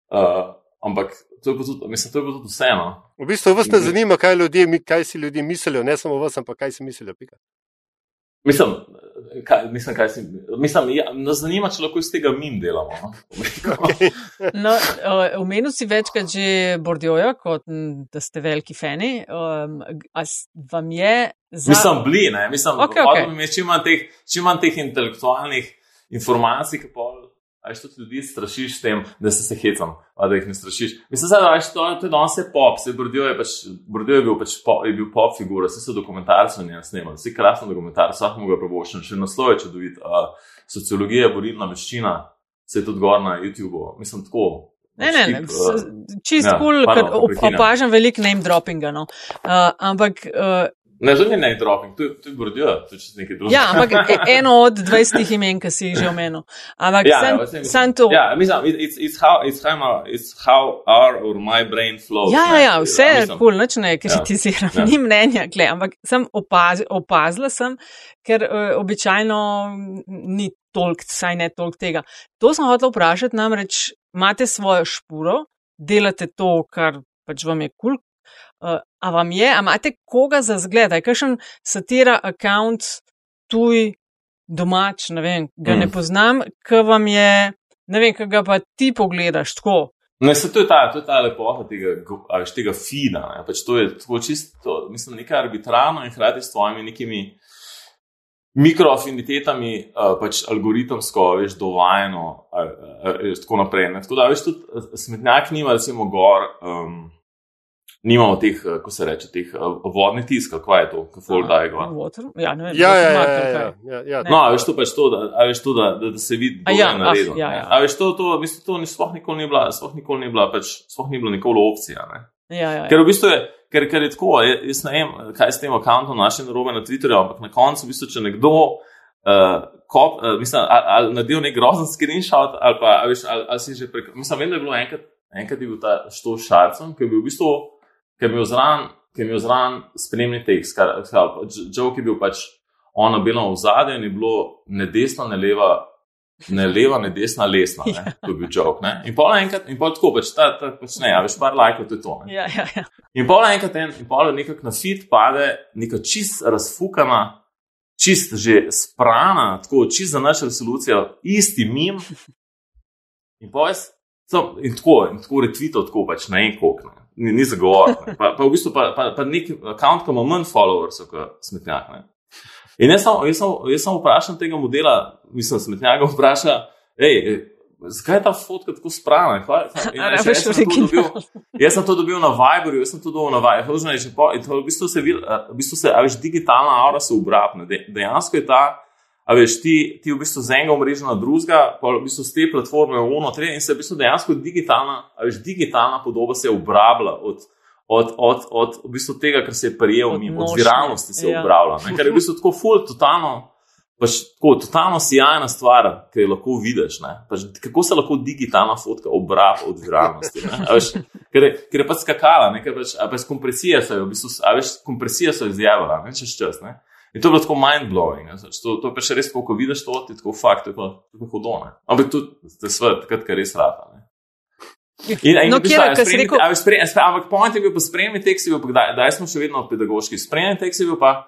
Uh, ampak to je, tudi, mislim, to je tudi vseeno. V bistvu vas ne zanima, kaj, ljudje, kaj si ljudje mislijo, ne samo vas, ampak kaj si mislijo. Pika. Mislim, kaj, mislim, kaj si, mislim, ja, nas zanima, če lahko iz tega mi delamo. No? Okay. no, Omenil si večkrat že Bordjoja, kot da ste veliki fani. Um, vam je. Za... Mislim, bili, ne? mislim, okay, okay. čim manj teh, teh intelektualnih informacij, ki pa. A što ti ljudi strašiš s tem, da se, se hecam, da jih ne strašiš? Mislim, da je to, to je danes pop, se Bordijo je, pač, je bil pač pop, je bil pop figura, vse so dokumentarce njega snimali, vsi krasni dokumentarci, vsak mu ga preboščen, še naslov je čudovit. Uh, sociologija, borilna veščina, se je tudi gor na YouTubu, mislim tako. Ne, ne, ne, čist kul, ja, cool, ker opažam veliko name droppinga. No. Uh, ampak uh, Ne, to ni name dropping, to, to je bordijo, to je čisto nekaj drugega. Ja, ampak e, eno od 20 imen, ki si jih že omenil. Ampak ja, sem, ja, sem to. Ja, mislim, it's, it's how, it's how, it's how our or my brain flows. Ja, ja, ja vse je kul, cool, nič ne kritiziram, ja, ja. ni mnenja, gle, ampak sem opaz, opazila sem, ker uh, običajno ni tolk, saj ne tolk tega. To sem hotel vprašati, namreč imate svojo špuro, delate to, kar pač vam je kul, cool, Uh, a vam je, a imate koga za zgled, je kakšen satira account tuj domač, ne vem, ga mm. ne poznam, ki vam je, ne vem, kaj ga pa ti pogledaš tako. Ne, se to je ta, to je ta lepota tega, ali tega fina, ne, pač to je tako čisto, mislim, nekaj arbitrarno in hkrati s tvojimi nekimi mikroafinitetami, pač algoritemsko, veš, dovajeno, uh, tako naprej. Ne. Tako da, veš, tudi smetnjak nima, recimo, gor. Um, nimamo teh, eh, kako se reče, teh eh, vodnih tisk, kako je to, kako folk daje gor. Ja, ne vem. Ja, ja, ja, ja, ja, ja. No, a veš to pač to, da, veš to, da, da, da se vidi, da je ja, na redu. Ja, ja. A veš to, to, mislim, to ni, sploh nikoli ni bila, sploh nikoli ni bila, pač, sploh ni bila nikoli opcija. Ne? Ja, ja, ja. Ker v bistvu je, ker, ker je tako, jaz ne vem, kaj s tem akontom našim narobe na Twitterju, ampak na koncu, v bistvu, če nekdo. Uh, kop, uh, mislim, ali, ali naredil nek grozen screenshot, ali pa ali, ali, ali si že prek. Mislim, vem, da je bilo enkrat, enkrat je bil ta što šarcem, ki je bil v bistvu ki je bil zran, ki je zran spremni tekst. Joe, ki je bil pač ono bilo v zadnjem, je bilo ne desno, ne leva, ne leva, ne desna, lesna. Ne? Ja. To je bil jok. In pol enkrat, in pol tako pač, ta, ta, pač ne, ja, veš, par lajkov to je to. Ja, ja, ja. In pol enkrat, en, in pol nekako na fit pade neka čist razfukana, čist že sprana, tako čist za našo resolucijo, isti mim. In pol jaz, in tako, in tako retvito, tako pač na en kok. Ne? Ni, ni zagovor. Pa, pa v bistvu pa, pa, pa nek račun, ki ima manj followers, kot smetnjak. Ne? In jaz sem, jaz, sem, jaz sem vprašal tega modela, mislim, smetnjaka vpraša, hej, zakaj je ta fotka tako sprana? Jaz, jaz, jaz sem to dobil na Viberju, jaz sem to dobil na Viberju. In v bistvu se, v bistvu se, a veš, digitalna aura se obrapne. Dejansko je ta, a veš, ti, ti v bistvu z enega omrežja na drugega, pa v bistvu z te platforme v ono, tre, in se v bistvu dejansko digitalna, veš, digitalna podoba se obrabla od od, od, od v bistvu tega, kar se je prijel, od, od viralnosti se je ja. upravljal. Ker je v bistvu tako ful, totalno, pač, tako, totalno sjajna stvar, ki jo lahko vidiš. Pač, kako se lahko digitalna fotka obraja od viralnosti? Veš, ker, je, ker je pač skakala, ker pač, pač kompresija so jo, v bistvu, veš, kompresija so izjavila, ne čez čas. Ne? In to je bilo tako mind-blowing. To, to je še res, ko vidiš to, ti tako fakt, tako, tako hodone. Ampak to je svet, takrat, ker res rata. Ne? In, in no, kjer, kaj si rekel? Ampak point je bil pa spremni tekst, da, da smo še vedno pedagoški. Spremni tekst je bil pa,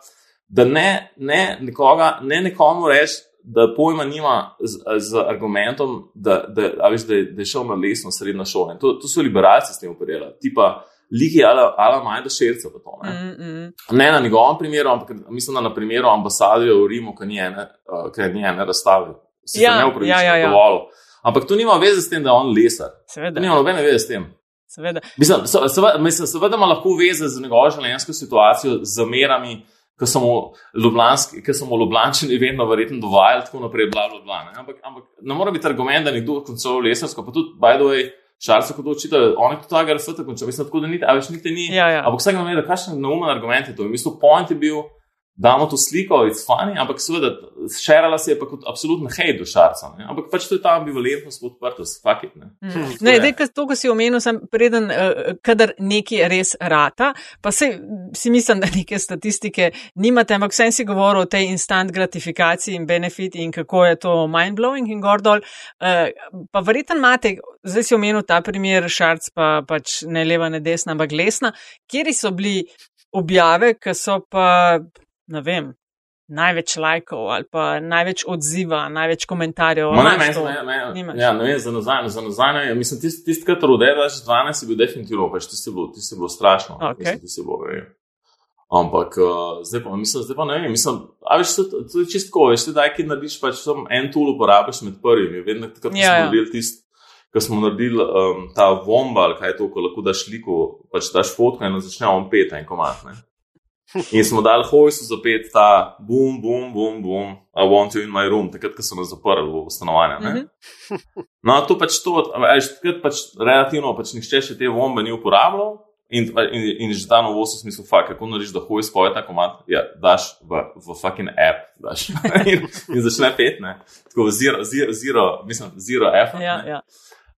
da ne, ne, nekoga, ne nekomu reči, da pojma nima z, z argumentom, da, da, da, veš, da, da je šel na lesno srednjo šolo. To, to so liberalci s tem uporabljali. Tipa, liki ala, ala majda šerca pa to. Ne? Mm, mm. ne na njegovem primeru, ampak mislim, da na primeru ambasadorja v Rimu, ki ni ene, uh, ni ene razstave. Ja, ja, ja, ja. Ampak to nima veze s tem, da je on lesar. Seveda. Nima nobene veze s tem. Seveda. Mislim, so, seveda, mislim, seveda ima lahko veze z njegovo življenjsko situacijo, z merami, ki so mu ljubljančani vedno verjetno dovajali, tako naprej, bla, bla, bla. Ne? Ampak, ampak ne more biti argument, da nekdo končuje lesarsko, pa tudi, by the way, šarce, kot učitelj, on je tudi ta grafita končal. Mislim, tako da ni, a več niti ni. Ja, ja. Ampak vsak nam je, da kakšen neumen argument je to. In mislim, point je bil damo to sliko, it's funny, ampak seveda, šerala se je pa kot absolutno hej do šarca. Ne? Ampak pač to je ta ambivalentnost, podprtost, fuck it. Ne, mm. ne dej, to, ko si omenil, sem preden, uh, kadar nekaj res rata, pa se, si mislim, da neke statistike nimate, ampak vsem si govoril o tej instant gratifikaciji in benefit in kako je to mind-blowing in gordol. Uh, pa verjetno imate, zdaj si omenil ta primer, šarc pa pač ne leva, ne desna, ampak lesna, kjer so bili objave, ki so pa ne vem, največ lajkov ali pa največ odziva, največ komentarjev. Ne, ne, ne, ne, ja, ne vem, za nazaj, za nazaj, ne, mislim, tisti, tist, ki trudi, da že 12 je bil definitivno, pač tisti bilo, tisti bilo strašno. Okay. Mislim, bilo, Ampak uh, zdaj pa, mislim, zdaj pa ne vem, mislim, a veš, to, to je čistko, veš, ti daj, ki narediš, pač sem en tool uporabiš med prvimi, vedno, takrat, ko ja, smo ja. naredili tisti, ko smo naredili um, ta vomba, ali kaj je to, ko lahko daš sliko, pač daš fotko in začne on pet en komat, ne. In smo dali hojsu za pet, ta boom, boom, boom, boom, I want you in my room, takrat, ko so nas zaprli v stanovanje. Mm -hmm. No, to pač to, veš, takrat pač relativno, pač nihče še te bombe ni uporabljal. In, in, in že ta novost v smislu, fakt, kako narediš, da hojiš spoje ta komat, ja, daš v, v fucking app, daš in, in začne pet, ne, tako zero, zero, zero mislim, zero effort. Ja, ja.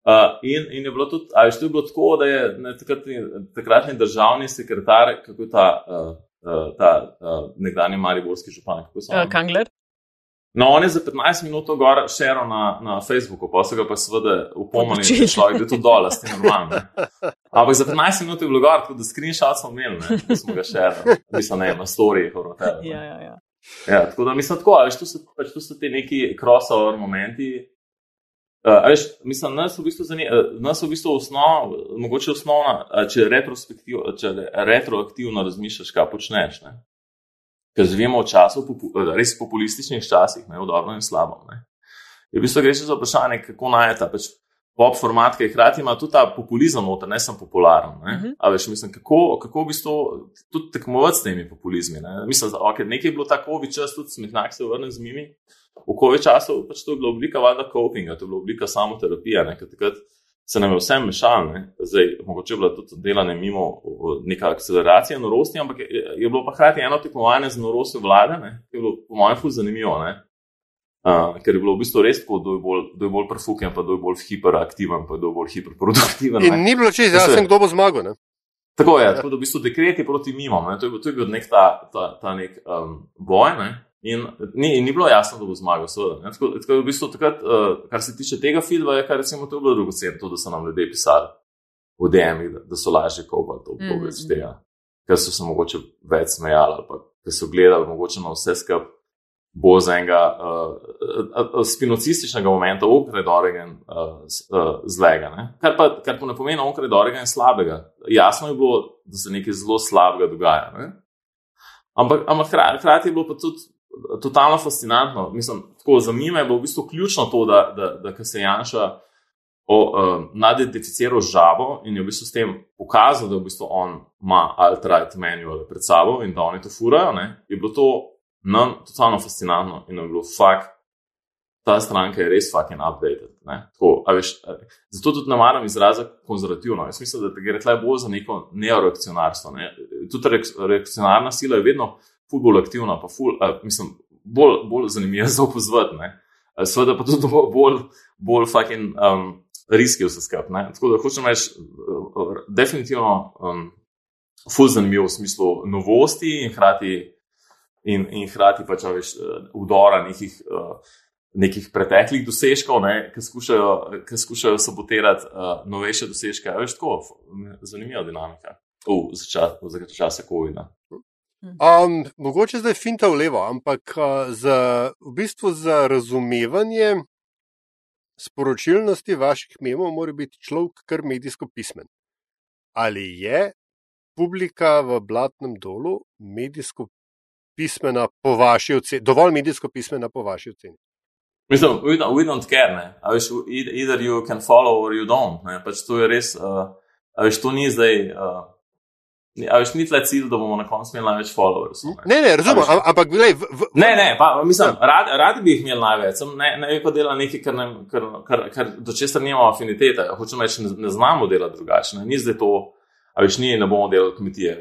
Uh, in, in je bilo tudi, ali je bilo tako, da je ne, takratni, takratni državni sekretar, kako je ta uh, uh, ta uh, nekdanji mariborski župan. Uh, Kangler. No, on je za 15 minut gor šeral na, na Facebooku, pa so ga pa seveda upomnili, da človek, je to dol, ste normalni. Ampak za 15 minut je bilo gor, tako da screenshot smo imeli, ne, da smo ga šerali, mislim, ne, na storiji, horotel. Ja, ja, ja. Ja, tako da mislim tako, ali to so, pač to so ti neki crossover momenti, Uh, veš, mislim, nas v bistvu zanima, uh, nas v bistvu osnov, mogoče osnovna, če, če retroaktivno razmišljaš, kaj počneš. Ne? Ker živimo v času, popu, res populističnih časih, ne v dobro in slabo. Ne? Je v bistvu gre za vprašanje, kako najeta pač pop format, ki hkrati ima tudi ta populizem, noter, ne sem popularen. Ne? Uh mhm. -huh. veš, mislim, kako, kako v bistvu tudi tekmovati s temi populizmi. Ne? Mislim, da okay, nekaj je bilo tako, čas tudi smetnak se vrne z njimi. V kovi času pač to je bila oblika vada copinga, to je bila oblika samoterapije, ker takrat se nam je vse mešalo, zdaj mogoče je bila tudi delane mimo neka akceleracija norosti, ampak je, je bilo pa hkrati eno tekmovanje z norostjo vlade, ne? ki je bilo po mojem fuz zanimivo, uh, ker je bilo v bistvu res tako, da je bolj, bolj prefuken, pa da je bolj hiperaktiven, pa da je bolj hiperproduktiven. In ni bilo čisto jasno, kdo bo zmagal. Ne? Tako je, tako da v bistvu dekreti proti mimo, to je, to je bil nek ta, ta, ta nek um, boj. Ne? In ni, ni bilo jasno, da bo zmagal. Seveda, tako, tako v bistvu, takrat, uh, kar se tiče tega filma, je kar recimo to bilo drugocen, to, da so nam ljudje pisali v DM-ih, da, da so lažje kopati to obdobje mm. tega, ker so se mogoče več smejali ali pa ker so gledali mogoče na vse skup bo za enega uh, spinocističnega momenta ukredorega uh, uh, zlega. Ne? Kar pa, kar pa ne pomeni ukredorega in slabega. Jasno je bilo, da se nekaj zelo slabega dogaja. Ne? Ampak, ampak hkrati je bilo pa tudi totalno fascinantno. Mislim, tako za mime je bilo v bistvu ključno to, da, da, da, da se Janša uh, nadidentificiral z žabo in je v bistvu s tem pokazal, da v bistvu on ima alt-right manual pred sabo in da oni to furajo. Ne? Je bilo to nam totalno fascinantno in je bilo fakt. Ta stranka je res fucking updated. Tako, veš, zato tudi ne maram izraza konzervativno. Jaz mislim, da gre tukaj bolj za neko neoreakcionarstvo. Ne? Tudi reakcionarna sila je vedno bolj aktivna, pa ful, uh, mislim, bolj, bolj zanimiva za opozoriti. Sveda pa tudi bolj, bolj fucking um, riski vse skupaj. Tako da hočem reči, definitivno um, ful zanimivo v smislu novosti in hkrati, in, in hkrati pač veš, udora nekih. Uh, Nekih preteklih dosežkov, ne, ki skušajo, skušajo sabotirati uh, novejše dosežke. Veš, tako, zanimiva dinamika v začetku časa COVID-a. Um, mogoče zdaj finta v levo, ampak uh, za, v bistvu za razumevanje sporočilnosti vaših memov mora biti človek kar medijsko pismen. Ali je publika v Blatnem dolu medijsko pismena po vaši oceni, dovolj medijsko pismena po vaši oceni? Mislim, we don't, we don't care, ne. A veš, either you can follow or you don't, ne. Pač to je res, uh, a veš, to ni zdaj. Uh, A veš, ni tle cilj, da bomo na koncu imeli največ followerjev. Ne? ne, ne, razumem, ampak gledaj. Ne, ne, pa, mislim, radi rad bi jih imeli največ, sem, ne, ne pa delal nekaj, kar, ne, kar, kar, kar do česar nimamo afinitete. Hočem reči, ne, ne znamo delati drugače. Ni zdaj to, a veš, ni, ne bomo delali kmetije.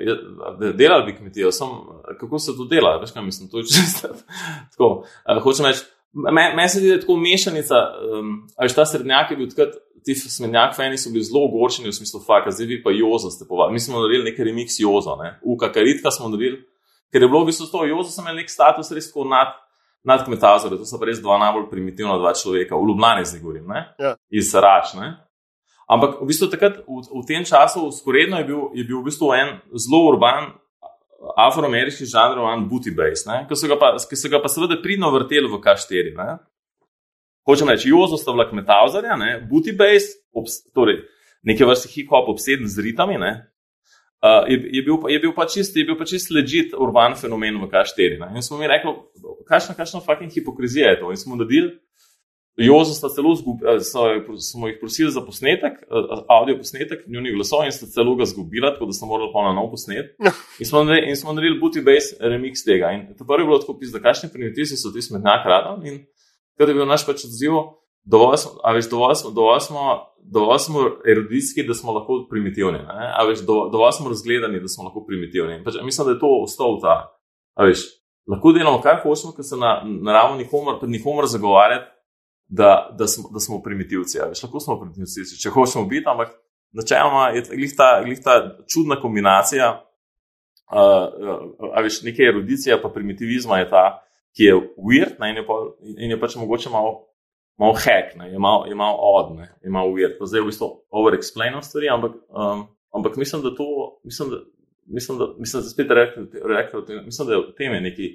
Delali bi kmetijo, sem, kako se to dela, veš, kaj mislim, to je čisto. tako, hočem reči, meni me se zdi, da je tako mešanica, um, a veš, ta srednjak je bil takrat ti smenjak fani so bili zelo ogorčeni v smislu faka, zdaj vi pa jozo ste povabili. Mi smo naredili nekaj remix jozo, ne? v kakaritka smo naredili, ker je bilo v bistvu to jozo, sem imel nek status res tako nad, nad kmetazore, to so pa res dva najbolj primitivna dva človeka, v Ljubljani zdaj govorim, ja. iz Rač. Ne? Ampak v bistvu takrat, v, v tem času, usporedno je bil, je bil v bistvu en zelo urban. Afroameriški žanr, one booty base, ki so, so ga pa seveda pridno vrteli v K4. Ne? Hočem reči, Jozo sta bila kmetavzarja, booty base, torej nekaj vrste hip-hop obseden z ritami. Uh, je, je, bil, je bil pa čist, je bil pa čist ležit urban fenomen v K4. Ne? In smo mi rekli, kakšna, kakšna fucking hipokrizija je to. In smo naredili, Jozo sta celo zgubila, smo jih prosili za posnetek, audio posnetek, njunih glasov in sta celo ga zgubila, tako da smo morali na nov posnet. In smo, in smo naredili booty base remix tega. In to prvi bilo tako da kakšni primitivci so ti smetnjak radom ker je bil naš pač odziv, dovolj smo, veš, dovolj smo, dovolj smo, dovolj smo erudijski, da smo lahko primitivni, veš, dovolj smo razgledani, da smo lahko primitivni. Pač, mislim, da je to ostal ta. Veš, lahko delamo kar hočemo, ker se na, na ravni nikomor, nikomor zagovarjati, da, da, smo, da smo primitivci. Veš, lahko smo primitivci, če hočemo biti, ampak načeloma je glih ta, glih ta čudna kombinacija. Uh, uh, veš, nekaj erudicije, pa primitivizma je ta, ki je weird ne, in, je pa, in je pač mogoče malo, malo hack, ne, je malo, je malo odd, ne, je malo. Pa zdaj v bistvu overexplainam stvari, ampak, um, ampak mislim, da to, mislim, da, mislim, da, mislim, da spet rekel, rekel, mislim, da je v tem neki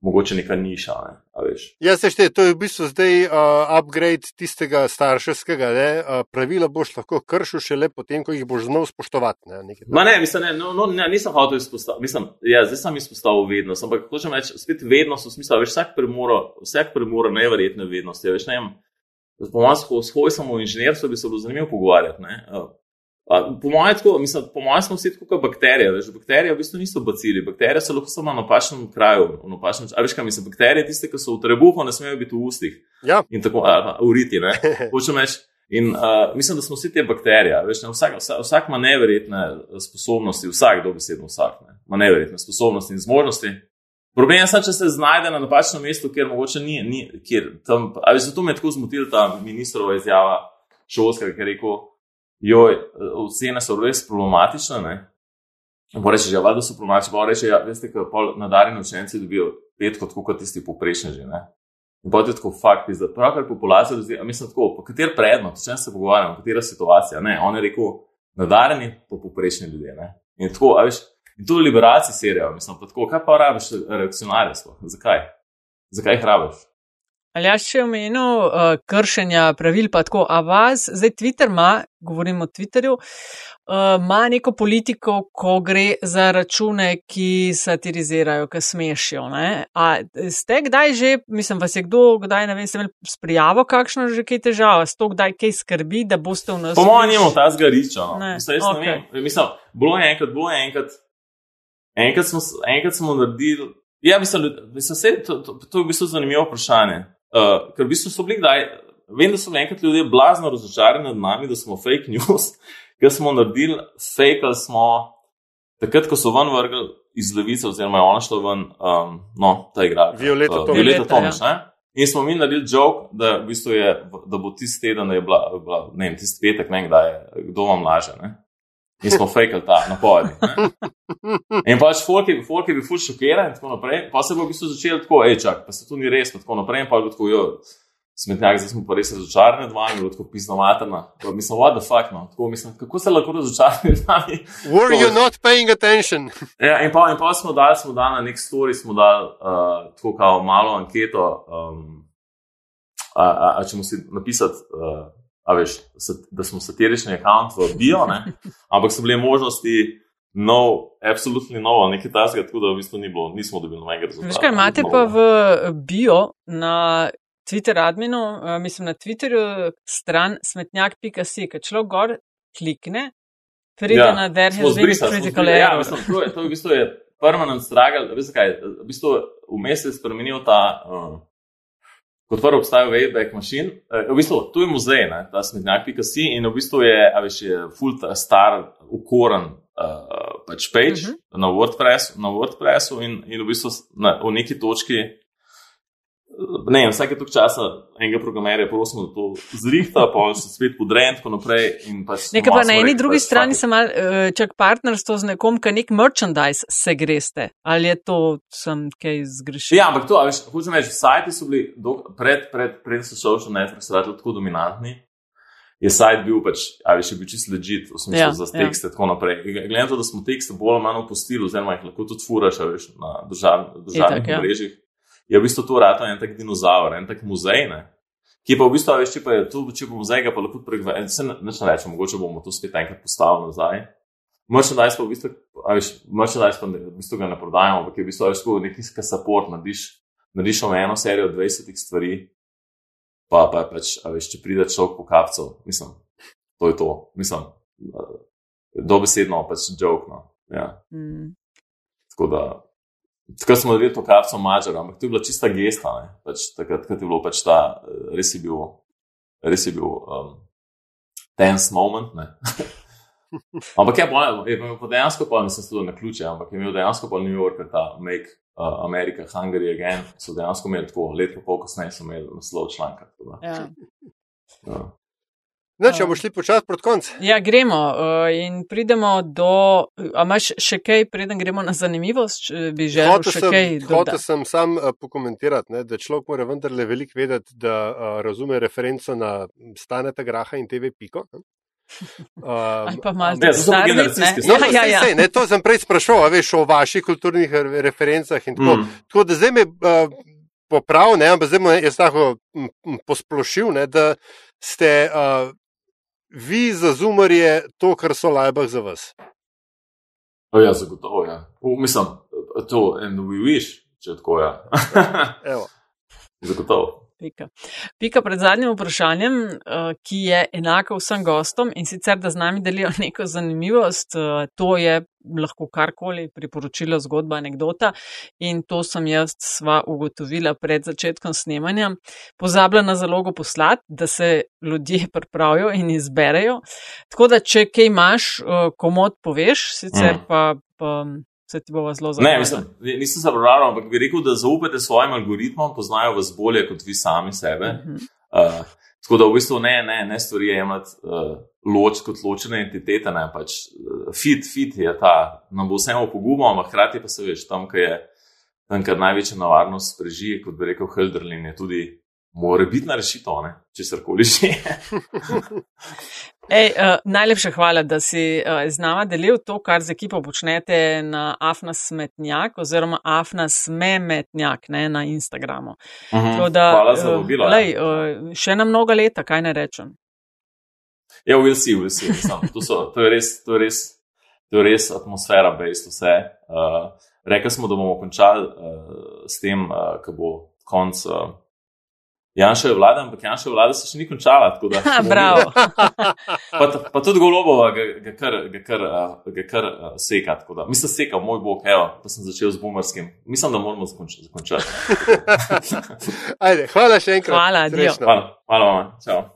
mogoče neka niša. Ne, ja, se šte, to je v bistvu zdaj uh, upgrade tistega starševskega ne, uh, pravila, boš lahko kršil šele potem, ko jih boš znal spoštovati. Ne, ne, mislim, ne, no, no, ne, nisem hotel izpostaviti, mislim, ja, zdaj sem izpostavil vednost, ampak hočem reči, spet vednost v smislu, veš, vsak premora, vsak premora neverjetne vednosti. Veš, ne, Po mojem, s hojsom v inženirstvu bi se bilo zanimivo pogovarjati. Po mojem, po mojem smo vsi tako kot bakterije. Veš, bakterije v bistvu niso bacili, bakterije so lahko samo na napačnem kraju. Na napačnem, a veš, kaj mislim, bakterije, tiste, ki so v trebuhu, ne smejo biti v ustih. Ja. In tako, a, v riti, ne. In uh, mislim, da smo vsi te bakterije. Veš, ne, vsak, vsak, vsak ima neverjetne sposobnosti, vsak, dobesedno vsak, ne, ima neverjetne sposobnosti in zmožnosti. Problem je, sad, če se znajde na napačnem mestu, kjer mogoče ni, ni kjer tam. Ali zato me je tako zmotil ta ministrova izjava šolskega, ki je rekel, joj, ocene so res problematične. Ne? Pa reče, ja, da so promači, pa reče, ja, veste, kako nadarjeni učenci dobijo pet kot kot tisti poprečni že. Ne? In potem je tako fakt, da pravkar populacija, da mislim, tako, po kater predmet, če se pogovarjamo, katera situacija. Ne? On je rekel, nadarjeni po poprečni ljudje. Ne? In tako, a veš, in to liberacija serijo, mislim, pa tako, kaj pa rabiš reakcionarjestvo? Zakaj? Zakaj jih rabiš? Ali jaz še omenil uh, kršenja pravil, pa tako, a vas, zdaj Twitter ima, govorim o Twitterju, uh, ima neko politiko, ko gre za račune, ki satirizirajo, ki smešijo. Ne? A ste kdaj že, mislim, vas je kdo, kdaj ne vem, se imeli sprijavo, kakšno že kaj težava, s to kdaj kaj skrbi, da boste v nas. Po mojem, nimamo ta zgariča. No. Ne. Mislim, okay. ne mislim, bilo je enkrat, bilo je enkrat, enkrat smo, enkrat smo naredili. Ja, mislim, mislim, se, to, to, to je v bistvu zanimivo vprašanje. Uh, ker v bistvu so bili kdaj, vem, da so enkrat ljudje blazno razočarani nad nami, da smo fake news, ker smo naredili fake, ali smo takrat, ko so ven vrgli iz levice, oziroma je ona šla ven, um, no, ta igra. Violeta uh, Violeta Tomiš, ja. ne? In smo mi naredili joke, da, v bistvu je, da bo tisti teden, da je bila, bila ne vem, tisti petek, ne vem, kdaj je, kdo vam laže. Ne? In smo fejkali ta napovedi. In pač folk je, folk je bil ful šokiran in tako naprej. Pa se bo v bistvu začel tako, hej, čak, pa se to ni res, pa tako naprej. In pa je tako, jo, smetnjak, zdaj smo pa res razočarani nad vami, tako pisno materna. Pa mislim, what the fuck, no. Tako mislim, kako se lahko razočarani nad vami? Were you not paying attention? ja, in pa, in pa smo dali, smo dali na nek story, smo dali uh, tako kao malo anketo, um, a, a, a če mu si napisati. Uh, veš, da smo satirični akant v bio, ne? ampak so bile možnosti. No, absolutno novo, nekaj tasga, tako da v bistvu ni bilo, nismo dobili nobenega rezultata. Kaj imate pa v bio na Twitter adminu, uh, mislim na Twitterju, stran smetnjak.si, ki človek gor klikne, pride ja, na derhen zbir critical error. Ja, mislim, to, je, to je v bistvu je permanent struggle, veste kaj, v bistvu vmes je spremenil ta. Uh, kot prvo obstaja Wayback Machine. Eh, v bistvu, tu je muzej, ne, ta smetnjak.si in v bistvu je, a veš, je full star, ukoren uh, pač page uh mhm. -huh. na, WordPress, na WordPressu in, in v bistvu na, v neki točki ne, vsake tok časa enega programerja prosim, da to zrihta, pa se spet podre in tako naprej. Pač Nekaj pa na eni drugi strani sem mal, uh, čak partnerstvo z nekom, ki nek merchandise se greste. Ali je to sem kaj zgrešil? Ja, ampak to, veš, hočem reči, sajti so bili do, pred, pred, pred so social networks tako dominantni. Je sajt bil pač, ali še bil čist legit, v smislu ja, za ja. tekste in ja. tako naprej. Glede na to, da smo tekste bolj ali manj opustili, oziroma jih lahko tudi furaš, veš, na državnih ja. mrežah. Ja je v bistvu to rado en tak dinozaver, en tak muzej. Ne? Ki pa v bistvu, veš, če pa je tu, če bo muzej, pa lahko pregledaj, se neč ne reče, mogoče bomo to spet enkrat postavili nazaj. Merchandise pa v bistvu, veš, merchandise pa v bistvu ga ne prodajamo, ampak je v bistvu, veš, kot neki support, nadiš, nadiš eno serijo 20 stvari, pa, pa pač, veš, če pride človek po kapcu, mislim, to je to, mislim, dobesedno pač joke, no, ja. Mm. Tako da, Takrat smo videli to karto mačar, ampak to je bila čista gesta. Pač, takrat je bilo pač ta, res je bil, res je bil um, tense moment. ampak je bilo, je bilo dejansko pa nisem sedel na ključe, ampak je imel dejansko pa New York, ta Make uh, America Hungary Again, so dejansko imeli tako, let pa pol kasneje so imeli naslov članka. Ja. Ja. No, če bomo šli počasi proti koncu. Ja, gremo uh, in pridemo do. A imaš še kaj, preden gremo na zanimivost, bi že hotel še sem, kaj? Hotel sem sam uh, pokomentirati, ne, da človek mora vendarle veliko vedeti, da uh, razume referenco na staneta graha in TV piko. Um, pa malo ne, generacijske stvari. No, ja, ja, ja. To sem prej sprašoval, veš o vaših kulturnih referencah in tako. Mm. Tako da zdaj me uh, poprav, ne, ampak zdaj me je tako posplošil, ne, da ste. Uh, vi za zumarje to, kar so lajbah za vas. O, ja, zagotovo. Ja. U, mislim, to je en we wish, če tako je. Ja. zagotovo. Pika. Pika pred zadnjim vprašanjem, uh, ki je enako vsem gostom in sicer, da z nami delijo neko zanimivost, uh, to je lahko karkoli, priporočilo, zgodba, anekdota in to sem jaz sva ugotovila pred začetkom snemanja. Pozabila na zalogo poslati, da se ljudje pripravijo in izberejo. Tako da, če kaj imaš, uh, komod poveš, sicer mm. pa. pa se ti bo zelo zanimivo. Ne, mislim, nisem se prebral, ampak bi rekel, da zaupate svojim algoritmom, poznajo vas bolje kot vi sami sebe. Uh -huh. uh, Tako da v bistvu ne, ne, ne stvari jemati uh, loč kot ločene entitete, ne pač uh, fit, fit je ta, nam bo vseeno pogumo, ampak hkrati pa se veš, tam, kjer je tam, kjer največja nevarnost preži, kot bi rekel Helderlin, je tudi more biti na rešitev, če se karkoli že. Ej, uh, najlepša hvala, da si uh, z nama delil to, kar z ekipo počnete na Afna Smetnjak oziroma Afna Smemetnjak ne, na Instagramu. Uh mhm. -huh. da, hvala za vabilo. Uh, lej, uh, še na mnoga leta, kaj ne rečem. Ja, we'll see, we'll see. To, so, to, je res, to, je res, to je res atmosfera, bejst vse. Uh, rekli smo, da bomo končali uh, s tem, uh, ko bo konc. Uh, Janša je vlada, ampak Janša je vlada se še ni končala. Da, Prav. pa, pa tudi golobova ga, ga kar, ga kar, ga kar seka. Da, mislim, seka, moj bog, evo, pa sem začel z bumerskim. Mislim, da moramo zakončati. Ajde, hvala še enkrat. Hvala, hvala, hvala, hvala.